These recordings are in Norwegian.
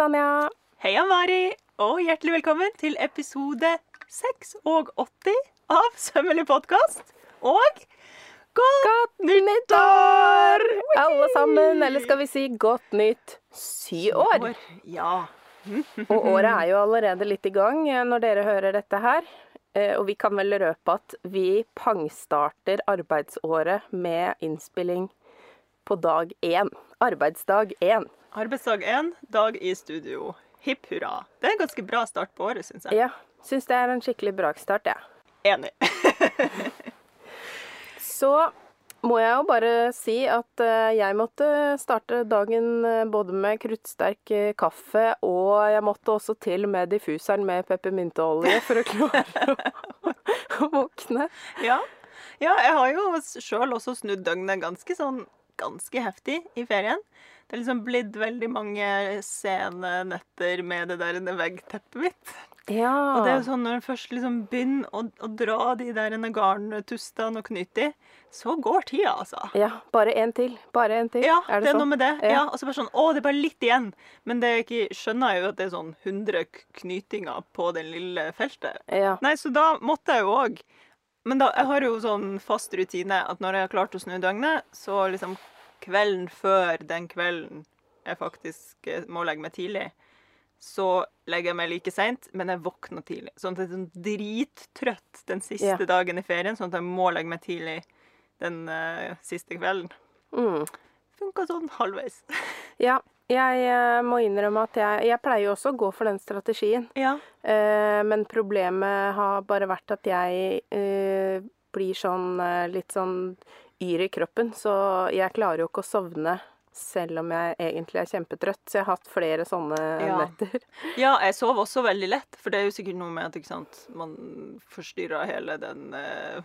Tanja. Heia, Mari, og hjertelig velkommen til episode 6 og 80 av Sømmelig podkast. Og godt, Godt nyttår! Alle sammen, eller skal vi si godt nytt syår? Ja. Og året er jo allerede litt i gang eh, når dere hører dette her. Eh, Og vi kan vel røpe at vi pangstarter arbeidsåret med innspilling på dag én. Arbeidsdag én. Arbeidsdag én, dag i studio. Hipp hurra. Det er en ganske bra start på året, syns jeg. Ja, syns det er en skikkelig brakstart, jeg. Ja. Enig. Så må jeg jo bare si at eh, jeg måtte starte dagen eh, både med kruttsterk eh, kaffe, og jeg måtte også til med diffuseren med peppermynteolje for å klare å, å våkne. Ja. ja, jeg har jo sjøl også snudd døgnet ganske sånn ganske heftig i ferien. Det er liksom blitt veldig mange sene netter med det der veggteppet mitt. Ja. Og det er jo sånn når en først liksom begynner å, å dra de der garntustene og knyte i, så går tida, altså. ja. Bare en til. Bare en til. Ja, er det, det, er sånn? noe med det. Ja. Ja. Og så bare sånn Å, det er bare litt igjen. Men det ikke, skjønner jeg jo at det er sånn 100 knytinger på det lille feltet. Ja. Nei, så da måtte jeg jo òg Men da, jeg har jo sånn fast rutine at når jeg har klart å snu døgnet, så liksom kvelden før den kvelden jeg faktisk eh, må legge meg tidlig, så legger jeg meg like seint, men jeg våkner tidlig. Sånn at jeg er sånn drittrøtt den siste Ja. dagen i ferien, sånn at jeg må legge meg tidlig den uh, siste kvelden. Mm. Funka sånn halvveis. ja. Jeg eh, må innrømme at jeg, jeg pleier jo også å gå for den strategien. Ja. Uh, men problemet har bare vært at jeg blir sånn litt sånn yr i kroppen, så jeg klarer jo ikke å sovne selv om jeg egentlig er kjempetrøtt. Så jeg har hatt flere sånne Ja. netter. Ja, jeg sov også veldig lett, for det er jo sikkert noe med at sant, man forstyrrer hele den eh,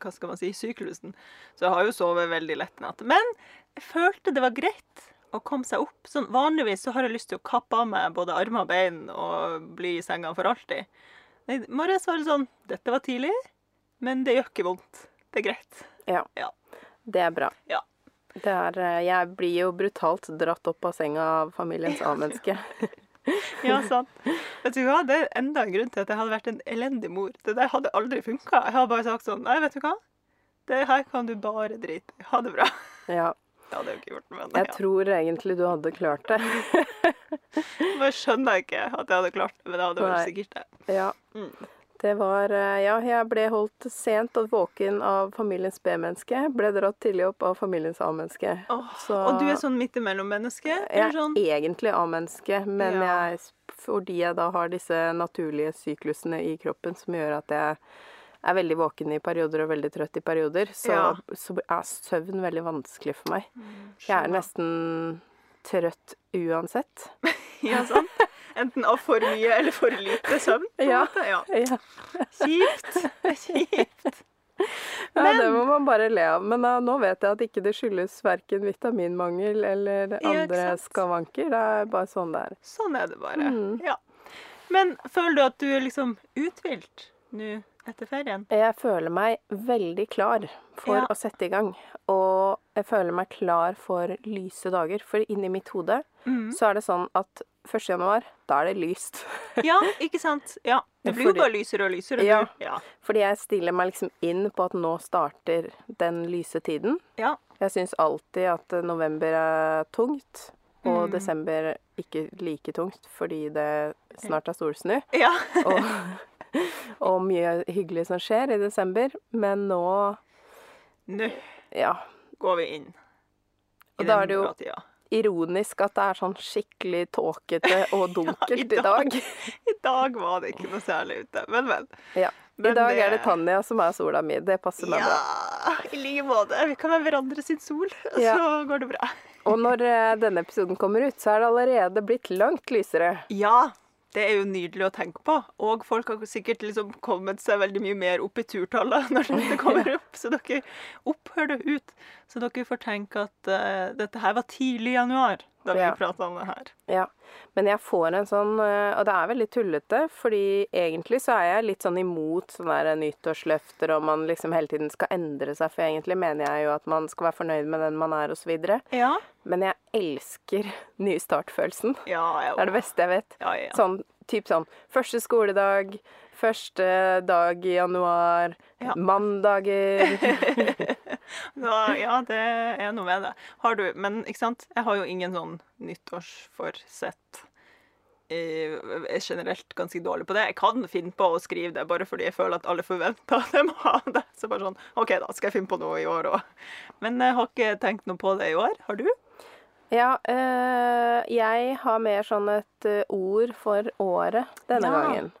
Hva skal man si syklusen. Så jeg har jo sovet veldig lett natt. Men jeg følte det var greit å komme seg opp. Sånn, vanligvis så har jeg lyst til å kappe av meg både armer og bein og bli i senga for alltid. I morges var det sånn Dette var tidlig, men det gjør ikke vondt. Det er greit. Ja. Ja. Det er bra. Ja. Det er, eh, jeg blir jo brutalt dratt opp av senga av familiens A-menneske. Ja, sant. Vet du hva? Det er enda en grunn til at jeg hadde vært en elendig mor. Det der hadde aldri funka. Jeg har bare sagt sånn Nei, vet du hva? Det her kan du bare drite i. Ha det bra. Ja. Det hadde jeg ikke gjort, men Jeg ja. tror egentlig du hadde klart det. Bare skjønner jeg ikke at jeg hadde klart det, men det hadde vært sikkert det. Ja. Mm. Det var eh, Ja, jeg ble holdt sent og våken av familiens B-menneske. Ble dratt tidlig opp av familiens A-menneske. Oh, Og du er sånn midt imellom-menneske? Jeg er sånn? egentlig A-menneske, men Ja. jeg, fordi jeg da har disse naturlige syklusene i kroppen som gjør at jeg er veldig våken i perioder og veldig trøtt i perioder, så, Ja. så er søvn veldig vanskelig for meg. Jeg er nesten trøtt uansett. Ja, sant? Enten av for mye eller for lite søvn. på en Ja. ja. Kjipt. Kjipt. Ja, det må man bare le av. Men da, nå vet jeg at ikke det skyldes verken vitaminmangel eller andre ja, skavanker. Det er bare sånn det er. Sånn er det bare. Mm. Ja. Men føler du at du er liksom uthvilt nå etter ferien? Jeg føler meg veldig klar for Ja. å sette i gang. Og jeg føler meg klar for lyse dager. For inni mitt hode Mm. så er det sånn at 1. januar, da er det lyst. Ja, ikke sant? Ja. Det blir jo bare lysere og lysere. Ja. Ja. Fordi jeg stiller meg liksom inn på at nå starter den lyse tiden. ja. Jeg syns alltid at november er tungt, og Mm. desember ikke like tungt fordi det snart er solsnu. Ja. Og, og mye hyggelig som skjer i desember. Men nå, Nå ja går vi inn. i Og da er det jo tida. ironisk at det er sånn skikkelig tåkete og dunkelt i i dag. I dag var det ikke noe særlig ute, men vel. Ja. I Men dag det- er det Tanja som er sola mi. Det passer meg bra. Ja, i like måte. Vi kan være hverandre sin sol, Ja. så går det bra. Og når eh, denne episoden kommer ut, så er det allerede blitt langt lysere. Ja, det er jo nydelig å tenke på. Og folk har sikkert liksom kommet seg veldig mye mer opp i turtallet når dette kommer opp. Så dere opphør det ut. Så dere får tenke at uh, dette her var tidlig i januar. Da vi Ja. prata om det her. Ja, men jeg får en sånn øh, Og det er veldig tullete, fordi egentlig så er jeg litt sånn imot sånne nyttårsløfter og man liksom hele tiden skal endre seg, for egentlig mener jeg jo at man skal være fornøyd med den man er, osv. Ja. Men jeg elsker ny start-følelsen. Ja. Det er det beste jeg vet. Ja, ja. Sånn typ sånn første skoledag, første dag i januar, Ja. mandager Ja, ja, det er noe med det. Har du, men ikke sant, jeg har jo ingen sånn nyttårsforsett. Jeg er generelt ganske dårlig på det. Jeg kan finne på å skrive det bare fordi jeg føler at alle forventer at jeg må ha det. Så bare sånn OK, da skal jeg finne på noe i år òg. Men jeg har ikke tenkt noe på det i år. Har du? Ja, øh, jeg har mer sånn et øh, ord for året denne Ja. gangen.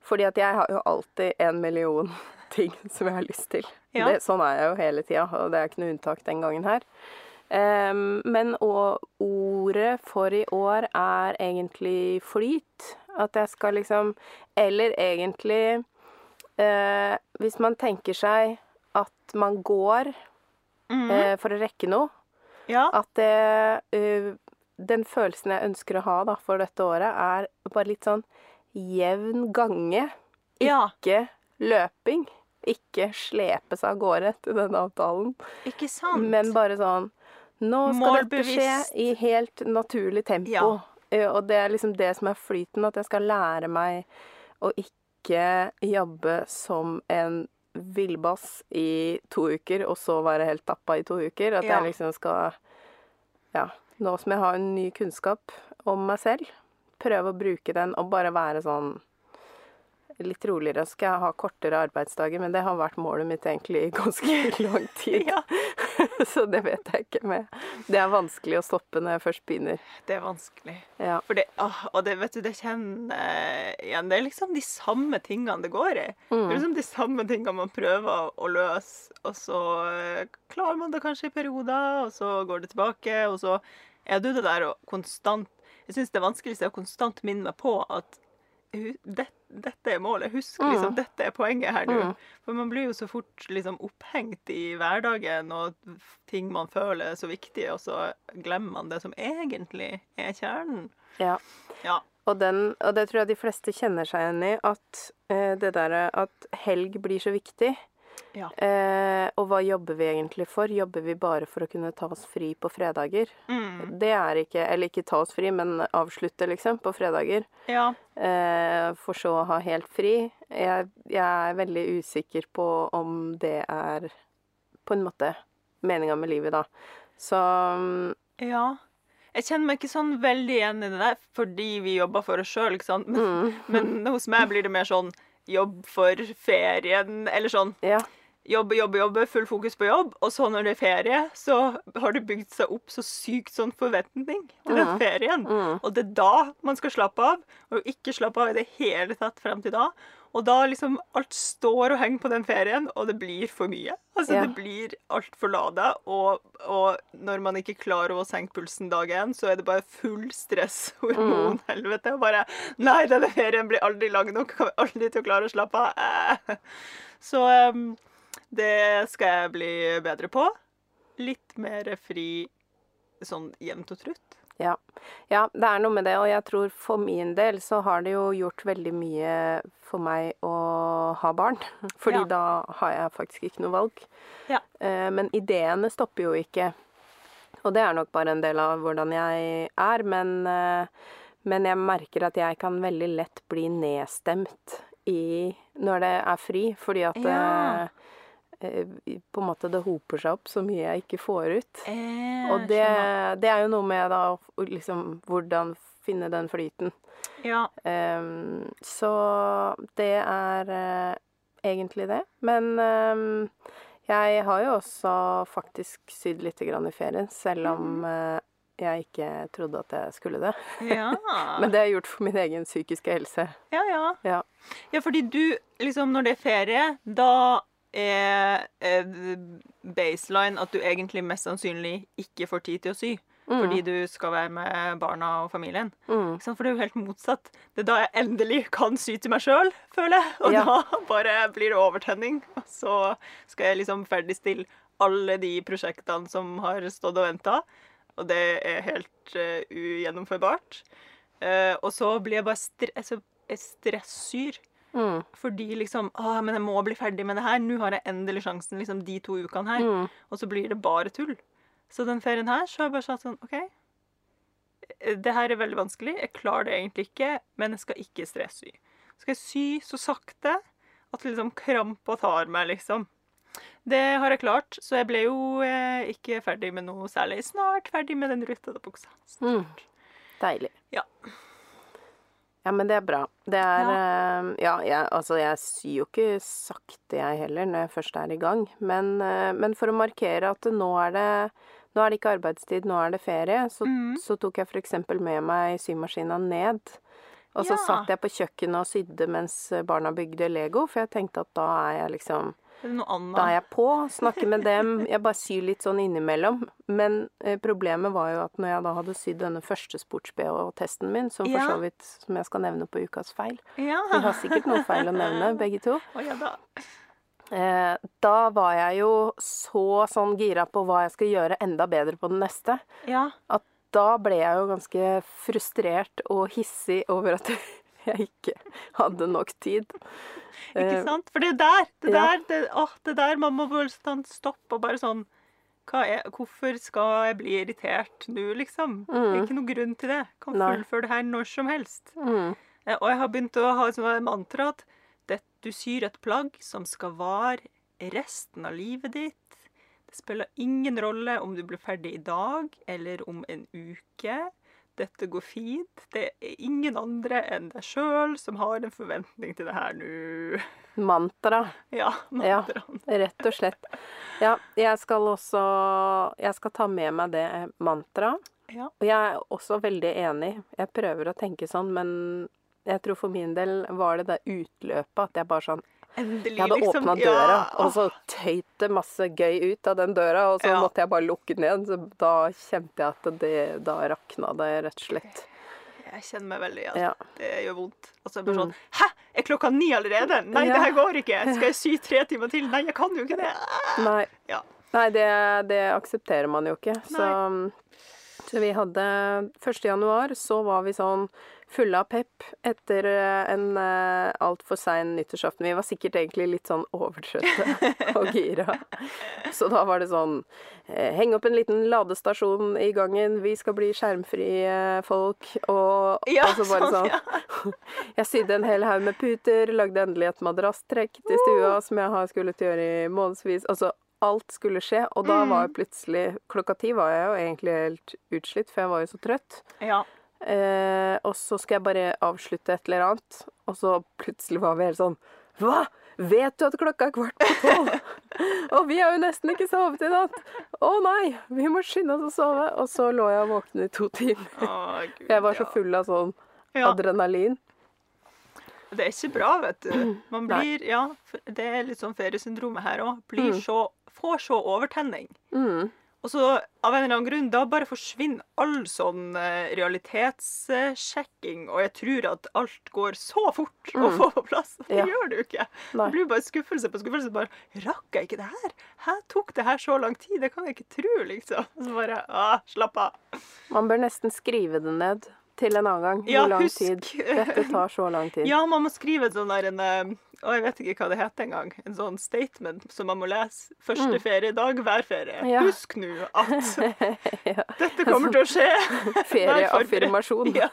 Fordi at jeg har jo alltid en million ting som jeg har lyst til. Ja. Det, sånn er jeg jo hele tida, og det er ikke noe unntak den gangen her. Um, men og, ordet for i år er egentlig flyt. At jeg skal liksom Eller egentlig uh, Hvis man tenker seg at man går Mhm. uh, for å rekke noe, Ja. at det uh, Den følelsen jeg ønsker å ha da, for dette året, er bare litt sånn jevn gange. ja. Ikke løping. Ikke slepe seg av gårde til denne avtalen. Ikke sant? Men bare sånn Nå skal dette skje i helt naturlig tempo. Ja. Eh, Og det er liksom det som er flyten, at jeg skal lære meg å ikke jobbe som en villbass i to uker, og så være helt tappa i to uker. At Ja. jeg liksom skal Ja, nå som jeg har en ny kunnskap om meg selv, prøve å bruke den og bare være sånn litt roligere. Så skal jeg ha kortere arbeidsdager, men det har vært målet mitt egentlig i ganske lang tid. Ja. Så det vet jeg ikke med. Det er vanskelig å stoppe når jeg først begynner. Det er vanskelig. Ja. Det, åh, og det, vet du, det kjenner igjen. Det er liksom de samme tingene det går i. Det Mm. er liksom de samme tingene man prøver å løse, og så eh, klarer man det kanskje i perioder, og så går det tilbake, og så er du det der og konstant Jeg syns det vanskeligste er å konstant minne meg på at hu- det, dette er målet. Husk liksom, Mm. dette er poenget her nå. Mm. For man blir jo så fort liksom opphengt i hverdagen og ting man føler er så viktige, og så glemmer man det som egentlig er kjernen. ja. Ja. Og, den, og det tror jeg de fleste kjenner seg igjen i, at eh, det derre at helg blir så viktig. Ja. Eh, og hva jobber vi egentlig for? Jobber vi bare for å kunne ta oss fri på fredager? Mm. Det er ikke Eller ikke ta oss fri, men avslutte, liksom, på fredager. Ja. Eh, for så å ha helt fri. Jeg, jeg er veldig usikker på om det er på en måte meninga med livet, da. Så mm, ja. Jeg kjenner meg ikke sånn veldig igjen i det der, fordi vi jobber for oss sjøl, ikke sant. Men, mm, men hos meg blir det mer sånn jobb for ferien, eller sånn ja. jobbe, jobbe, jobbe, full fokus på jobb, og så når det er ferie, så har det bygd seg opp så sykt sånn forventning til den ferien. Mm. Og det er da man skal slappe av, og ikke slappe av i det hele tatt frem til da. Og da liksom alt står og henger på den ferien, og det blir for mye. Altså Ja. det blir altfor lada, og, og når man ikke klarer å senke pulsen dag én, så er det bare full stress, hormonhelvete, og bare Nei, denne ferien blir aldri lang nok, kommer aldri til å klare å slappe av. Eh. Så um, det skal jeg bli bedre på. Litt mer fri sånn jevnt og trutt. Ja. ja, det er noe med det. Og jeg tror for min del så har det jo gjort veldig mye for meg å ha barn. Fordi Ja. da har jeg faktisk ikke noe valg. Ja. Eh, Men ideene stopper jo ikke. Og det er nok bare en del av hvordan jeg er. Men, eh, men jeg merker at jeg kan veldig lett bli nedstemt i når det er fri. Fordi at Ja. Eh, på en måte det hoper seg opp så mye jeg ikke får ut. Eh, Og det, det er jo noe med da liksom hvordan finne den flyten. Ja. Um, så det er uh, egentlig det. Men um, jeg har jo også faktisk sydd litt grann i ferien, selv om uh, jeg ikke trodde at jeg skulle det. Ja. Men det har jeg gjort for min egen psykiske helse. ja, ja. Ja. Ja, fordi du, liksom, når det er ferie, da er er baseline at du egentlig mest sannsynlig ikke får tid til å sy. Fordi du skal være med barna og familien. Mm. For det er jo helt motsatt. Det er da jeg endelig kan sy til meg sjøl, føler jeg. Og Ja. da bare blir det overtenning. Og så skal jeg liksom ferdigstille alle de prosjektene som har stått og venta. og det er helt uh, ugjennomførbart. Uh, og så blir jeg bare stre altså, stressyr. Mm. Fordi liksom Å, men jeg må bli ferdig med det her. Nå har jeg endelig sjansen liksom de to ukene her. Mm. Og så blir det bare tull. Så den ferien her så har jeg bare sagt sånn OK. Det her er veldig vanskelig. Jeg klarer det egentlig ikke, men jeg skal ikke stressy. Skal jeg sy så sakte at liksom krampa tar meg, liksom. Det har jeg klart, så jeg ble jo eh, ikke ferdig med noe særlig. Snart ferdig med den rutete buksa. Mm. Deilig. Ja. Ja, men det er bra. Det er Ja. eh, Ja, jeg, altså jeg syr jo ikke sakte, jeg heller, når jeg først er i gang. Men, eh, men for å markere at nå er det nå er det ikke arbeidstid, nå er det ferie, så, mm. så tok jeg f.eks. med meg symaskina ned. Og så Ja. satt jeg på kjøkkenet og sydde mens barna bygde Lego, for jeg tenkte at da er jeg liksom Da er jeg på, snakker med dem. Jeg bare syr litt sånn innimellom. Men eh, problemet var jo at når jeg da hadde sydd denne første sports-BH-testen min, som for så vidt som jeg skal nevne på ukas feil Ja. Vi har sikkert noe feil å nevne, begge to. Oh, ja da. Eh, da var jeg jo så sånn gira på hva jeg skal gjøre enda bedre på den neste, Ja. at da ble jeg jo ganske frustrert og hissig over at jeg ikke hadde nok tid. Ikke Eh, sant? For det er der det ja. der, det, åh, det der man må bare stoppe og bare sånn er, Hvorfor skal jeg bli irritert nå, liksom? Det er Mm. ikke noen grunn til det. Jeg Kan fullføre det her når som helst. Mm, Eh, Og jeg har begynt å ha som mantra at det, du syr et plagg som skal vare resten av livet ditt. Det spiller ingen rolle om du blir ferdig i dag eller om en uke. Dette går fint. Det er ingen andre enn deg sjøl som har en forventning til det her nå. mantra. Ja, Ja. Rett og slett. Ja, jeg skal også Jeg skal ta med meg det mantraet. Ja. Og jeg er også veldig enig. Jeg prøver å tenke sånn, men jeg tror for min del var det det utløpet at jeg bare sånn Endelig, Jeg hadde liksom. åpna Ja, døra, og så tøyt det masse gøy ut av den døra, og så Ja. måtte jeg bare lukke den igjen. Så da kjente jeg at det Da rakna det, rett og slett. Jeg kjenner meg veldig igjen. Ja. Det gjør vondt. Og så er det bare Mm. sånn Hæ! Er klokka ni allerede? Nei, Ja. det her går ikke. Skal jeg sy tre timer til? Nei, jeg kan jo ikke det. Nei. Ja. Nei, det, det aksepterer man jo ikke. Så, så vi hadde 1. januar, så var vi sånn fulle av pepp etter eh, en uh, altfor sein nyttårsaften. Vi var sikkert egentlig litt sånn overtrøtte og gira. Så da var det sånn eh, Heng opp en liten ladestasjon i gangen, vi skal bli skjermfrie folk. Og, Ja, og så bare sånn, sånn ja. Jeg sydde en hel haug med puter, lagde endelig et madrasstrekk til stua som jeg har skullet gjøre i månedsvis. Altså, alt skulle skje, og da var jeg plutselig Klokka ti var jeg jo egentlig helt utslitt, for jeg var jo så trøtt. Ja. Eh, og så skal jeg bare avslutte et eller annet, og så plutselig var vi helt sånn Hva?! Vet du at klokka er kvart på tolv? og vi har jo nesten ikke sovet i natt! Å nei! Vi må skynde oss å sove. Og så lå jeg våken i to timer. Oh, Gud, Jeg var så full av sånn Ja. adrenalin. Det er ikke bra, vet du. Man blir Ja, det er litt sånn feriesyndromet her òg. Mm. så Får så overtenning. Mm. Og så av en eller annen grunn, da bare forsvinner all sånn eh, realitetssjekking, og jeg tror at alt går så fort å Mm. få på plass. Det Ja. gjør det jo ikke. Nei. Det blir bare skuffelse på skuffelse. Bare Rakk jeg ikke det her? Hæ, tok det her så lang tid? Det kan jeg ikke tro, liksom. Så bare ah, Slapp av. Man bør nesten skrive det ned til en annen gang. Ja, lang husk. tid. Dette tar så lang tid. Ja, man må skrive et sånn der en Å, jeg vet ikke hva det heter engang. En sånn statement som man må lese. Første feriedag hver ferie. Mm. Ja. Husk nå at Ja. dette kommer til å skje. Ferieaffirmasjon. Ja.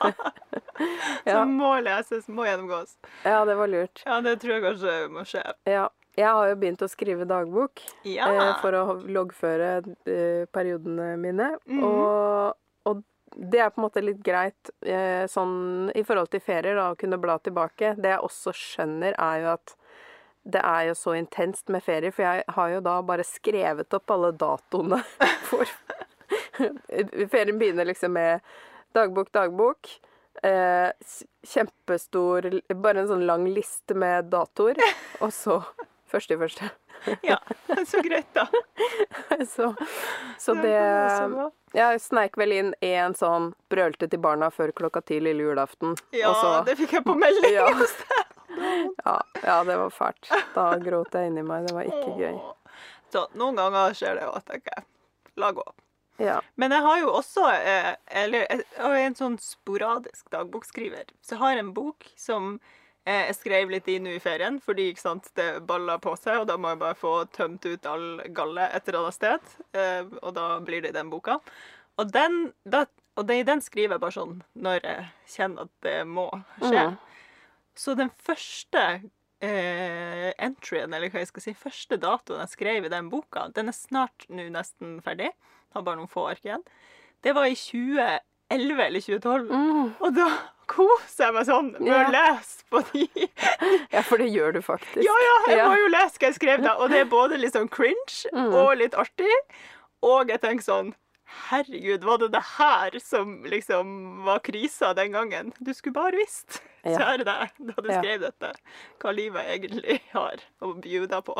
Som må leses, må gjennomgås. Ja, det var lurt. Ja, det tror jeg kanskje må skje. Ja. Jeg har jo begynt å skrive dagbok eh, for å loggføre eh, periodene mine. Mm. Og, og det er på en måte litt greit eh, sånn i forhold til ferier, da, å kunne bla tilbake. Det jeg også skjønner, er jo at det er jo så intenst med ferier, for jeg har jo da bare skrevet opp alle datoene for Ferien begynner liksom med dagbok, dagbok. Eh, kjempestor Bare en sånn lang liste med datoer. Og så første i første. Ja. Så greit, da. Så, så det. Jeg sneik vel inn én sånn brølte til barna før klokka ti lille julaften. Ja, så, det fikk jeg på melding. Ja. ja, ja, det var fælt. Da gråt jeg inni meg. Det var ikke gøy. Så noen ganger skjer det jo at jeg La gå. Ja. Men jeg har jo også eh, Eller jeg er en sånn sporadisk dagbokskriver. Så jeg har en bok som jeg skrev litt i nå i ferien, fordi sant, det balla på seg, og da må jeg bare få tømt ut all galle et eller annet sted. Eh, og da blir det den boka. Og den, da, og det, den skriver jeg bare sånn når jeg kjenner at det må skje. Mm. Så den første eh, entryen, eller hva jeg skal si, første datoen jeg skrev i den boka, den er snart nå nesten ferdig. Har bare noen få ark igjen. Det var i 2011 eller 2012. Mm. Og da koser jeg meg sånn med Ja. å lese på de. Ja, for det gjør du faktisk. Ja, ja, jeg Ja. må jo lese hva jeg skrev da. Og det er både litt sånn cringe Mm. og litt artig. Og jeg tenker sånn Herregud, var det det her som liksom var krisa den gangen? Du skulle bare visst, kjære deg, da du skrev dette, hva livet egentlig har å bjuda på.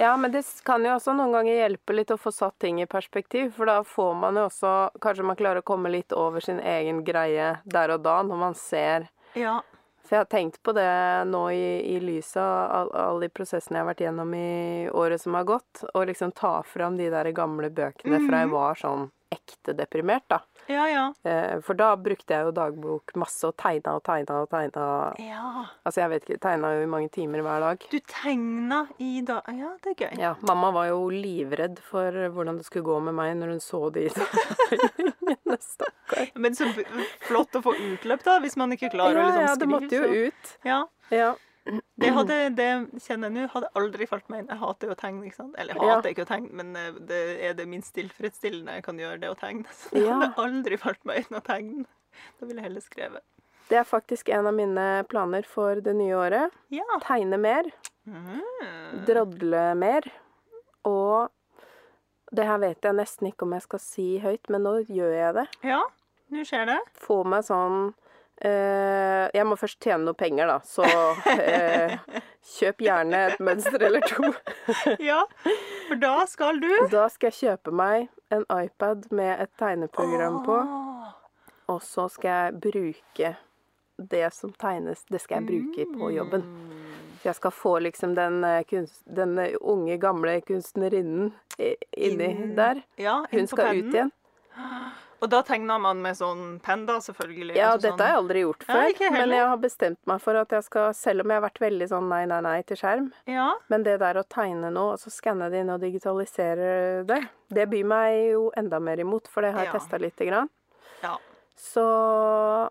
Ja, men det kan jo også noen ganger hjelpe litt å få satt ting i perspektiv, for da får man jo også Kanskje man klarer å komme litt over sin egen greie der og da, når man ser Ja. For jeg har tenkt på det nå i, i lyset av all- alle de prosessene jeg har vært gjennom i året som har gått, og liksom ta fram de der gamle bøkene fra jeg var sånn ekte deprimert, da. Ja, ja. Eh, For da brukte jeg jo dagbok masse og tegna og tegna og tegna Ja. Altså, jeg vet ikke, tegna jo i mange timer hver dag. Du tegna i dag Ja, det er gøy. Ja, mamma var jo livredd for hvordan det skulle gå med meg når hun så de tegningene. Stakkar. Men så flott å få utløp, da, hvis man ikke klarer å liksom skrive. ja, det måtte jo ut. Ja. Ja. Det, hadde, det kjenner jeg nå, hadde aldri falt meg inn. Jeg hater jo å tegne, ikke sant. Eller jeg Ja. hater ikke å tegne, men eh, det er det minst tilfredsstillende jeg kan gjøre, det å tegne. Så det Ja. hadde aldri falt meg inn å tegne. Da ville jeg heller skrevet. Det er faktisk en av mine planer for det nye året. Ja. Tegne mer. Mm. Drodle mer. Og det her vet jeg nesten ikke om jeg skal si høyt, men nå gjør jeg det. Ja, nå skjer det. Få meg sånn Jeg må først tjene noe penger, da, så eh, kjøp gjerne et mønster eller to. Ja, for da skal du Da skal jeg kjøpe meg en iPad med et tegneprogram på, og så skal jeg bruke det som tegnes, det skal jeg bruke på jobben. Så jeg skal få liksom den, eh, kunst, den eh, unge, gamle kunstnerinnen inni Inn- der. Hun skal ut igjen. Og da tegner man med sånn penn, da, selvfølgelig. Ja, altså dette har jeg aldri gjort før, Ja, men jeg har bestemt meg for at jeg skal, selv om jeg har vært veldig sånn nei, nei, nei til skjerm, Ja, men det der å tegne noe, og så skanne det inn og digitalisere det, det byr meg jo enda mer imot, for det har jeg Ja. testa lite grann. ja. Så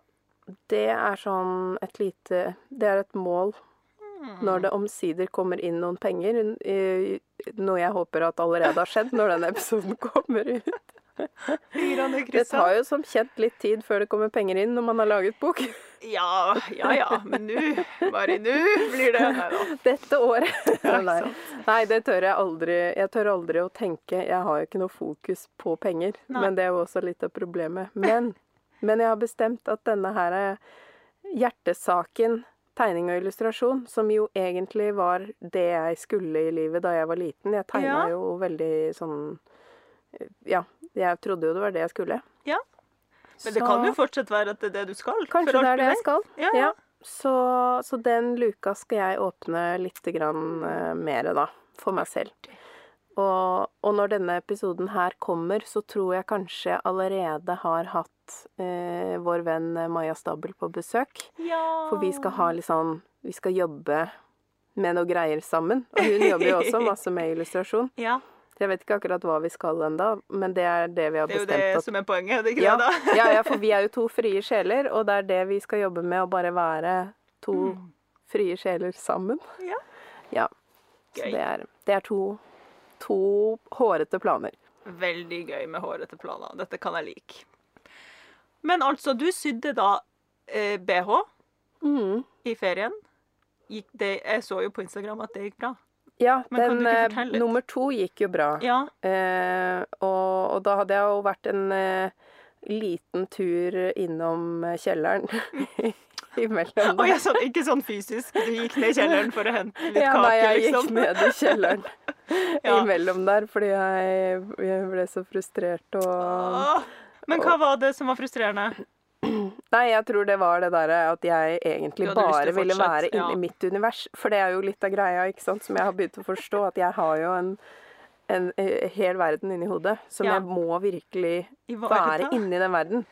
det er sånn et lite Det er et mål Mm. når det omsider kommer inn noen penger. Noe jeg håper at allerede har skjedd når denne episoden kommer ut. Det tar jo som kjent litt tid før det kommer penger inn når man har laget bok. Ja, ja, ja. Men nå, bare nå blir det Nei da. Dette året. Nei. Nei, det tør jeg aldri. Jeg tør aldri å tenke Jeg har jo ikke noe fokus på penger, Nei. men det er jo også litt av problemet. Men, men jeg har bestemt at denne her er hjertesaken tegning og illustrasjon, som jo egentlig var det jeg skulle i livet da jeg var liten. Jeg tegna Ja. jo veldig sånn Ja, jeg trodde jo det var det jeg skulle. Ja. Men det Så- kan jo fortsatt være at det er det du skal. Kanskje det er det jeg skal. Ja, ja. Så, så den luka skal jeg åpne litt grann uh, mer, da. For meg selv. Og, og når denne episoden her kommer, så tror jeg kanskje jeg allerede har hatt uh, vår venn Maja Stabel på besøk. Ja. For vi skal ha litt sånn Vi skal jobbe med noe greier sammen. Og hun jobber jo også masse med illustrasjon. Ja, Jeg vet ikke akkurat hva vi skal ennå, men det er det vi har bestemt. det er jo det at som er poenget, det ikke ja, det, da? ja, ja, for vi er jo to frie sjeler, og det er det vi skal jobbe med, å bare være to Mm. frie sjeler sammen. Ja. Ja. Så Gøy. det er, det er to, to hårete planer. Veldig gøy med hårete planer. Dette kan jeg like. Men altså, du sydde da eh, BH Mm. i ferien. Gikk det, jeg så jo på Instagram at det gikk bra. Ja, Men den eh, nummer to gikk jo bra. Ja. Eh, og, og da hadde jeg jo vært en eh, liten tur innom kjelleren imellom. Og jeg sånn, ikke sånn fysisk. Du gikk ned i kjelleren for å hente litt Ja, kake, nei, jeg liksom. gikk ned i kjelleren Ja. imellom der, fordi jeg, jeg ble så frustrert og Åh, Men hva var det som var frustrerende? Nei, jeg tror det var det derre at jeg egentlig bare ville være inni ja. mitt univers. For det er jo litt av greia, ikke sant, som jeg har begynt å forstå, at jeg har jo en en en hel verden inni hodet som Ja. jeg må virkelig være inni den verden.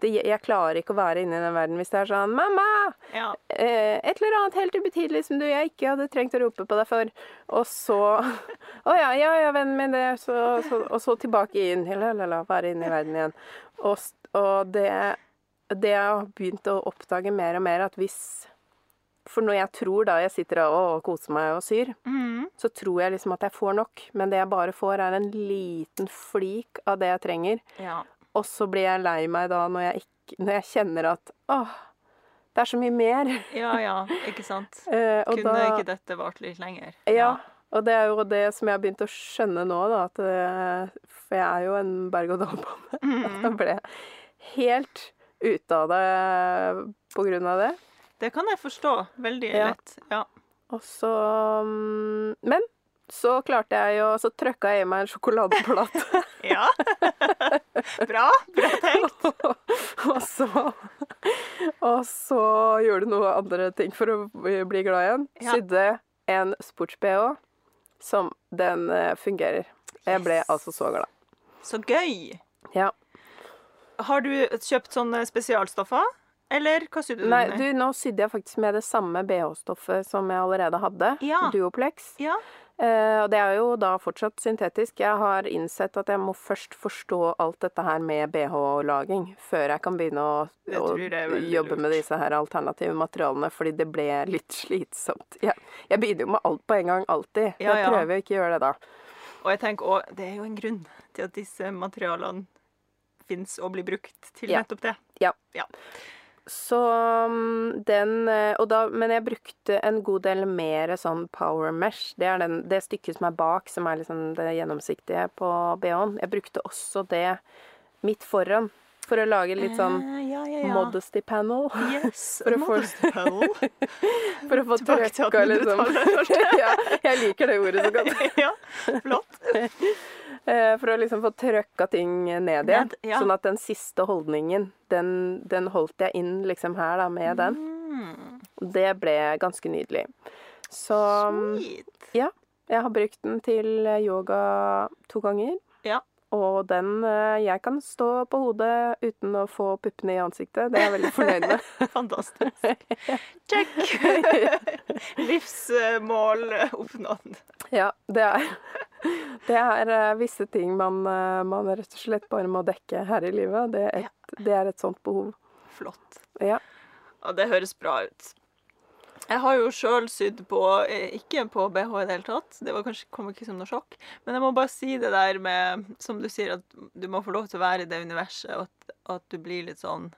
Det, jeg klarer ikke å være inni den verden hvis det er sånn 'Mamma! Ja. Eh, et eller annet helt ubetydelig som du jeg ikke hadde trengt å rope på deg for.' Og så 'Å ja, ja, ja, vennen min, det så, så, Og så tilbake inn. La, la, la, være inne i verden igjen. Og, og det, det jeg har begynt å oppdage mer og mer, at hvis For når jeg tror da jeg sitter og, koser meg og syr, Mm. så tror jeg liksom at jeg får nok. Men det jeg bare får, er en liten flik av det jeg trenger. ja. Og så blir jeg lei meg da når jeg, ikke, når jeg kjenner at åh, det er så mye mer. Ja, ja, ikke sant. Eh, Kunne da, ikke dette vart litt lenger? Ja. Og det er jo det som jeg har begynt å skjønne nå, da. At, eh, for jeg er jo en berg-og-dal-bane. Mm. Ble jeg helt ute av det på grunn av det. Det kan jeg forstå. Veldig Ja. lett. Ja. Og så mm, Men så klarte jeg jo Så trøkka jeg i meg en sjokoladeplate. ja. bra. Bra tenkt. og så Og så gjorde du noen andre ting for å bli glad igjen. Ja. Sydde en sports-BH som den eh, fungerer. Jeg ble Yes. altså så glad. Så gøy. Ja. Har du kjøpt sånne spesialstoffer? Eller hva sydde du Nei, med? du, nå sydde jeg faktisk med det samme BH-stoffet som jeg allerede hadde. Ja. Duoplex. Ja. Eh, og det er jo da fortsatt syntetisk. Jeg har innsett at jeg må først forstå alt dette her med BH-laging før jeg kan begynne å, å jobbe jobbe med disse her alternative materialene, fordi det ble litt slitsomt. Jeg, jeg begynner jo med alt på en gang, alltid. Ja, Jeg prøver å ikke gjøre det da. Og jeg tenker også, det er jo en grunn til at disse materialene fins og blir brukt til Ja. nettopp det. Ja. Ja. Så mm, den eh, og da, Men jeg brukte en god del mer sånn power mesh. Det er den, det stykket som er bak, som er liksom det gjennomsiktige på BH-en. Jeg brukte også det midt foran for å lage litt sånn Eh, ja, ja, ja. modesty panel. Yes. For modesty panel. For å få trøkka liksom ja, Jeg liker det ordet så godt. ja, flott. Eh, For å liksom få trøkka ting ned igjen. Ned, ja. Sånn at den siste holdningen, den, den holdt jeg inn liksom her da, med den. Mm, Det ble ganske nydelig. Så sweet. ja, jeg har brukt den til yoga to ganger. Ja. Og den eh, Jeg kan stå på hodet uten å få puppene i ansiktet. Det er jeg veldig fornøyd med. Fantastisk. Check. Livsmål oppnådd. Ja, det er Det er uh, visse ting man, uh, man rett og slett bare må dekke her i livet. Det er et, det er et sånt behov. Flott. Ja. Ja, det høres bra ut. Jeg har jo sjøl sydd på eh, Ikke på BH i det hele tatt. Det var kanskje, kom ikke som noe sjokk. Men jeg må bare si det der med Som du sier, at du må få lov til å være i det universet, og at, at du blir litt sånn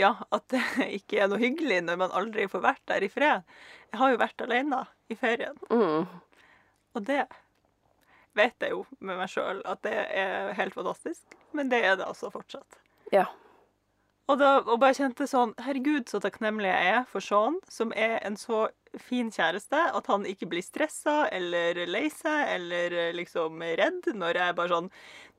Ja, at det ikke er noe hyggelig når man aldri får vært der i fred. Jeg har jo vært alene i ferien, Mm. og det vet jeg jo med meg sjøl at det er helt fantastisk. Men det er det altså fortsatt. Ja. Og, da, og bare kjente sånn Herregud, så takknemlig jeg er for Sean, som er en så fin kjæreste at han ikke blir stressa eller lei seg eller eh, liksom redd når jeg bare sånn